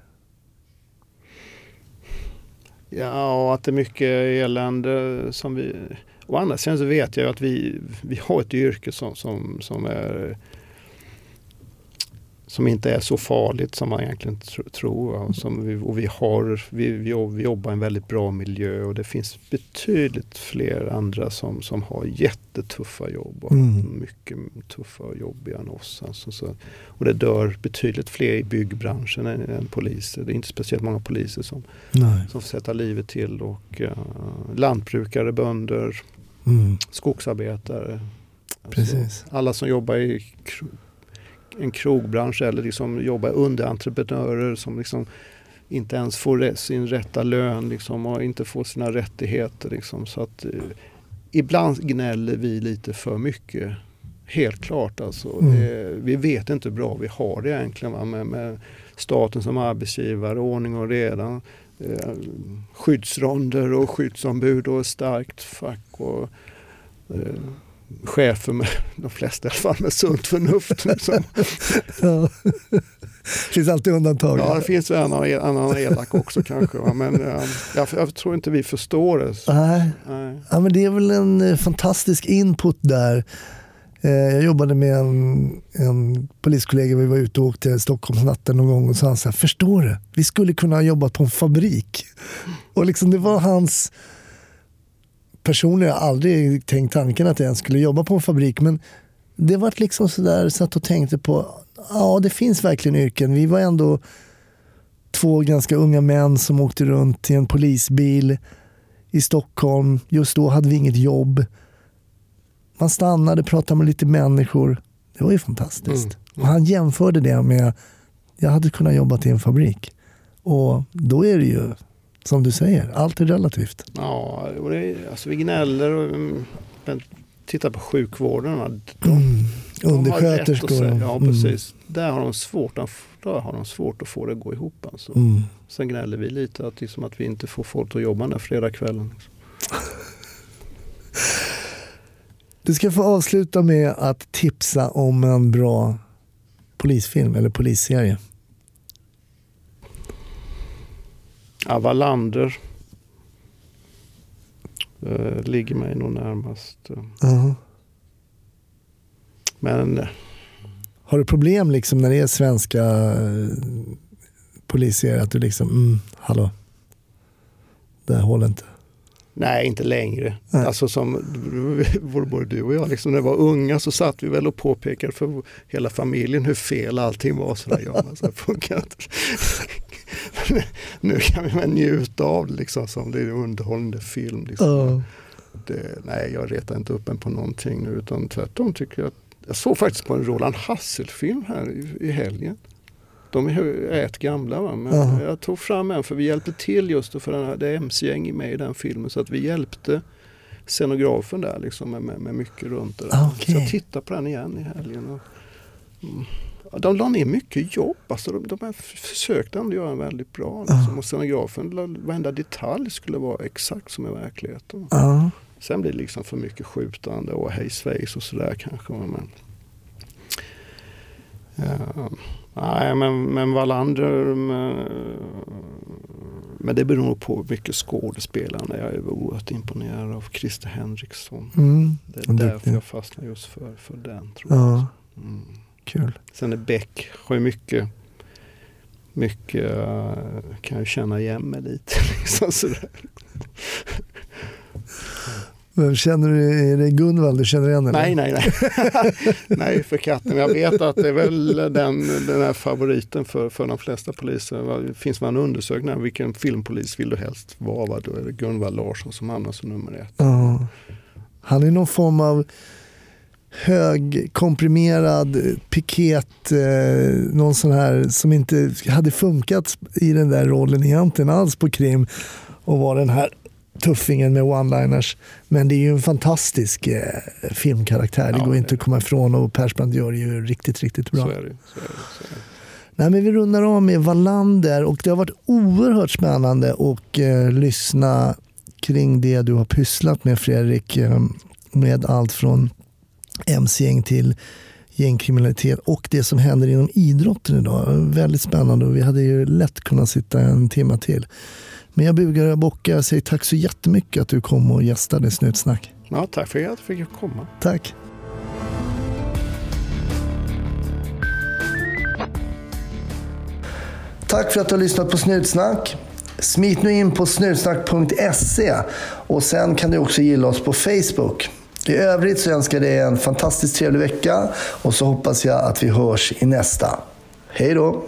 C: Ja, och att det är mycket elände som vi... Å andra sidan så vet jag ju att vi, vi har ett yrke som, som, som är som inte är så farligt som man egentligen tr- tror. Och, som vi, och vi, har, vi, vi, jobb- vi jobbar i en väldigt bra miljö och det finns betydligt fler andra som, som har jättetuffa jobb och
A: Mm.
C: mycket tuffare och jobbigare än oss. Alltså, så, och det dör betydligt fler i byggbranschen än, än poliser. Det är inte speciellt många poliser som
A: Nej.
C: som får sätta livet till och uh, lantbrukare, bönder,
A: Mm.
C: skogsarbetare. Alltså, alla som jobbar i en krogbransch eller liksom jobbar underentreprenörer som liksom inte ens får sin rätta lön liksom, och inte får sina rättigheter. Liksom, så att, eh, ibland gnäller vi lite för mycket. Helt klart alltså.
A: Mm.
C: Det, vi vet inte hur bra vi har det egentligen va? Med, med staten som arbetsgivare, ordning och reda. Eh, skyddsronder och skyddsombud och starkt fack. Och, eh, chefer med, de flesta i alla fall, med sunt förnuft. Liksom.
A: Ja. finns alltid undantag.
C: Ja, det finns en annan, elak också kanske. Men eh, jag, jag tror inte vi förstår det.
A: Nej.
C: nej.
A: Ja, men det är väl en eh, fantastisk input där. Eh, jag jobbade med en, en poliskollega, vi var ute och åkte Stockholmsnatten någon gång och sa han så här, förstår du? Vi skulle kunna ha jobbat på en fabrik. Och liksom det var hans personligen, aldrig tänkt tanken att jag ens skulle jobba på en fabrik men det var liksom sådär, satt och tänkte på, ja det finns verkligen yrken. Vi var ändå två ganska unga män som åkte runt i en polisbil i Stockholm. Just då hade vi inget jobb. Man stannade, pratade med lite människor. Det var ju fantastiskt.
C: Mm.
A: Och han jämförde det med, jag hade kunnat jobba i en fabrik. Och då är det ju, som du säger, allt är relativt.
C: Ja, och det, alltså vi gnäller och mm, men titta på sjukvården. De,
A: Mm. Undersköterskor.
C: säga- Ja,
A: Mm.
C: precis. Där har de svårt att, där har de svårt att få det att gå ihop. Alltså.
A: Mm.
C: Sen gnäller vi lite att, liksom att vi inte får folk att jobba den där fredagskvällen.
A: Du ska få avsluta med att tipsa om en bra polisfilm eller polisserie.
C: Ja, Wallander eh, ligger mig nog närmast. eh.
A: Ja.
C: Men eh,
A: Har du problem liksom när det är svenska eh, polisserier att du liksom, mm, hallå, det här håller inte.
C: Nej, inte längre.
A: Nej.
C: Alltså som både du och jag, liksom, när vi var unga så satt vi väl och påpekade för hela familjen hur fel allting var. Så där, ja, så funkar. nu, kan vi väl njuta av det liksom, som det är underhållande film. Liksom.
A: Ja.
C: Det, nej, jag retar inte upp en på någonting nu utan tvärtom tycker jag att jag såg faktiskt på en Roland Hassel-film här i, i helgen. De är rätt gamla va? men
A: Ja.
C: jag tog fram en för vi hjälpte till just för den här, det är MC-gäng med i den filmen så att vi hjälpte scenografen där liksom med, med, med mycket runt det där.
A: Ah, okej.
C: Så jag tittade på den igen i helgen. Och, mm, de la ner mycket jobb, alltså de, de har försökt ändå göra en väldigt bra. Liksom. Och scenografen, varenda detalj skulle vara exakt som i verkligheten.
A: Ja.
C: Sen blir det liksom för mycket skjutande och hej svejs och sådär kanske. Men, ja, nej, men, men Wallander, men, men det beror nog på mycket skådespelarna. Jag är oerhört imponerad av Christer Henriksson.
A: Mm.
C: Det är därför jag fastnar just för, för den. Tror jag.
A: Ja,
C: Mm.
A: Kul.
C: Sen är Beck, har ju mycket, mycket eh, kan jag känna igen mig lite. Liksom sådär.
A: Men känner du, är det Gunvald du känner igen? Eller?
C: Nej, nej, nej. nej, för katten. Jag vet att det är väl den, den här favoriten för, för de flesta poliser. Det finns man undersökningar, vilken filmpolis vill du helst vara? Va? Då är det Gunvald Larsson som hamnar som nummer ett.
A: Ja. Han är någon form av högkomprimerad eh, piket, eh, någon sån här som inte hade funkat i den där rollen egentligen alls på krim och var den här tuffingen med one-liners. Men det är ju en fantastisk eh, filmkaraktär, det
C: Ja,
A: går
C: det
A: inte att komma ifrån och Persbrandt gör det ju riktigt, riktigt bra.
C: Så är det. Så är det, så är det.
A: Nej, men vi rundar av med Wallander och det har varit oerhört spännande att eh, lyssna kring det du har pysslat med Fredrik. Eh, med allt från mc-gäng till gängkriminalitet och det som händer inom idrotten idag. Väldigt spännande och vi hade ju lätt kunnat sitta en timme till. Men jag bugar och bockar och säger tack så jättemycket att du kom och gästade Snutsnack.
C: Ja, tack för att jag fick komma.
A: Tack. Tack för att du har lyssnat på Snutsnack. Smit nu in på snutsnack.se och sen kan du också gilla oss på Facebook. I övrigt så önskar jag dig en fantastiskt trevlig vecka och så hoppas jag att vi hörs i nästa. Hej då!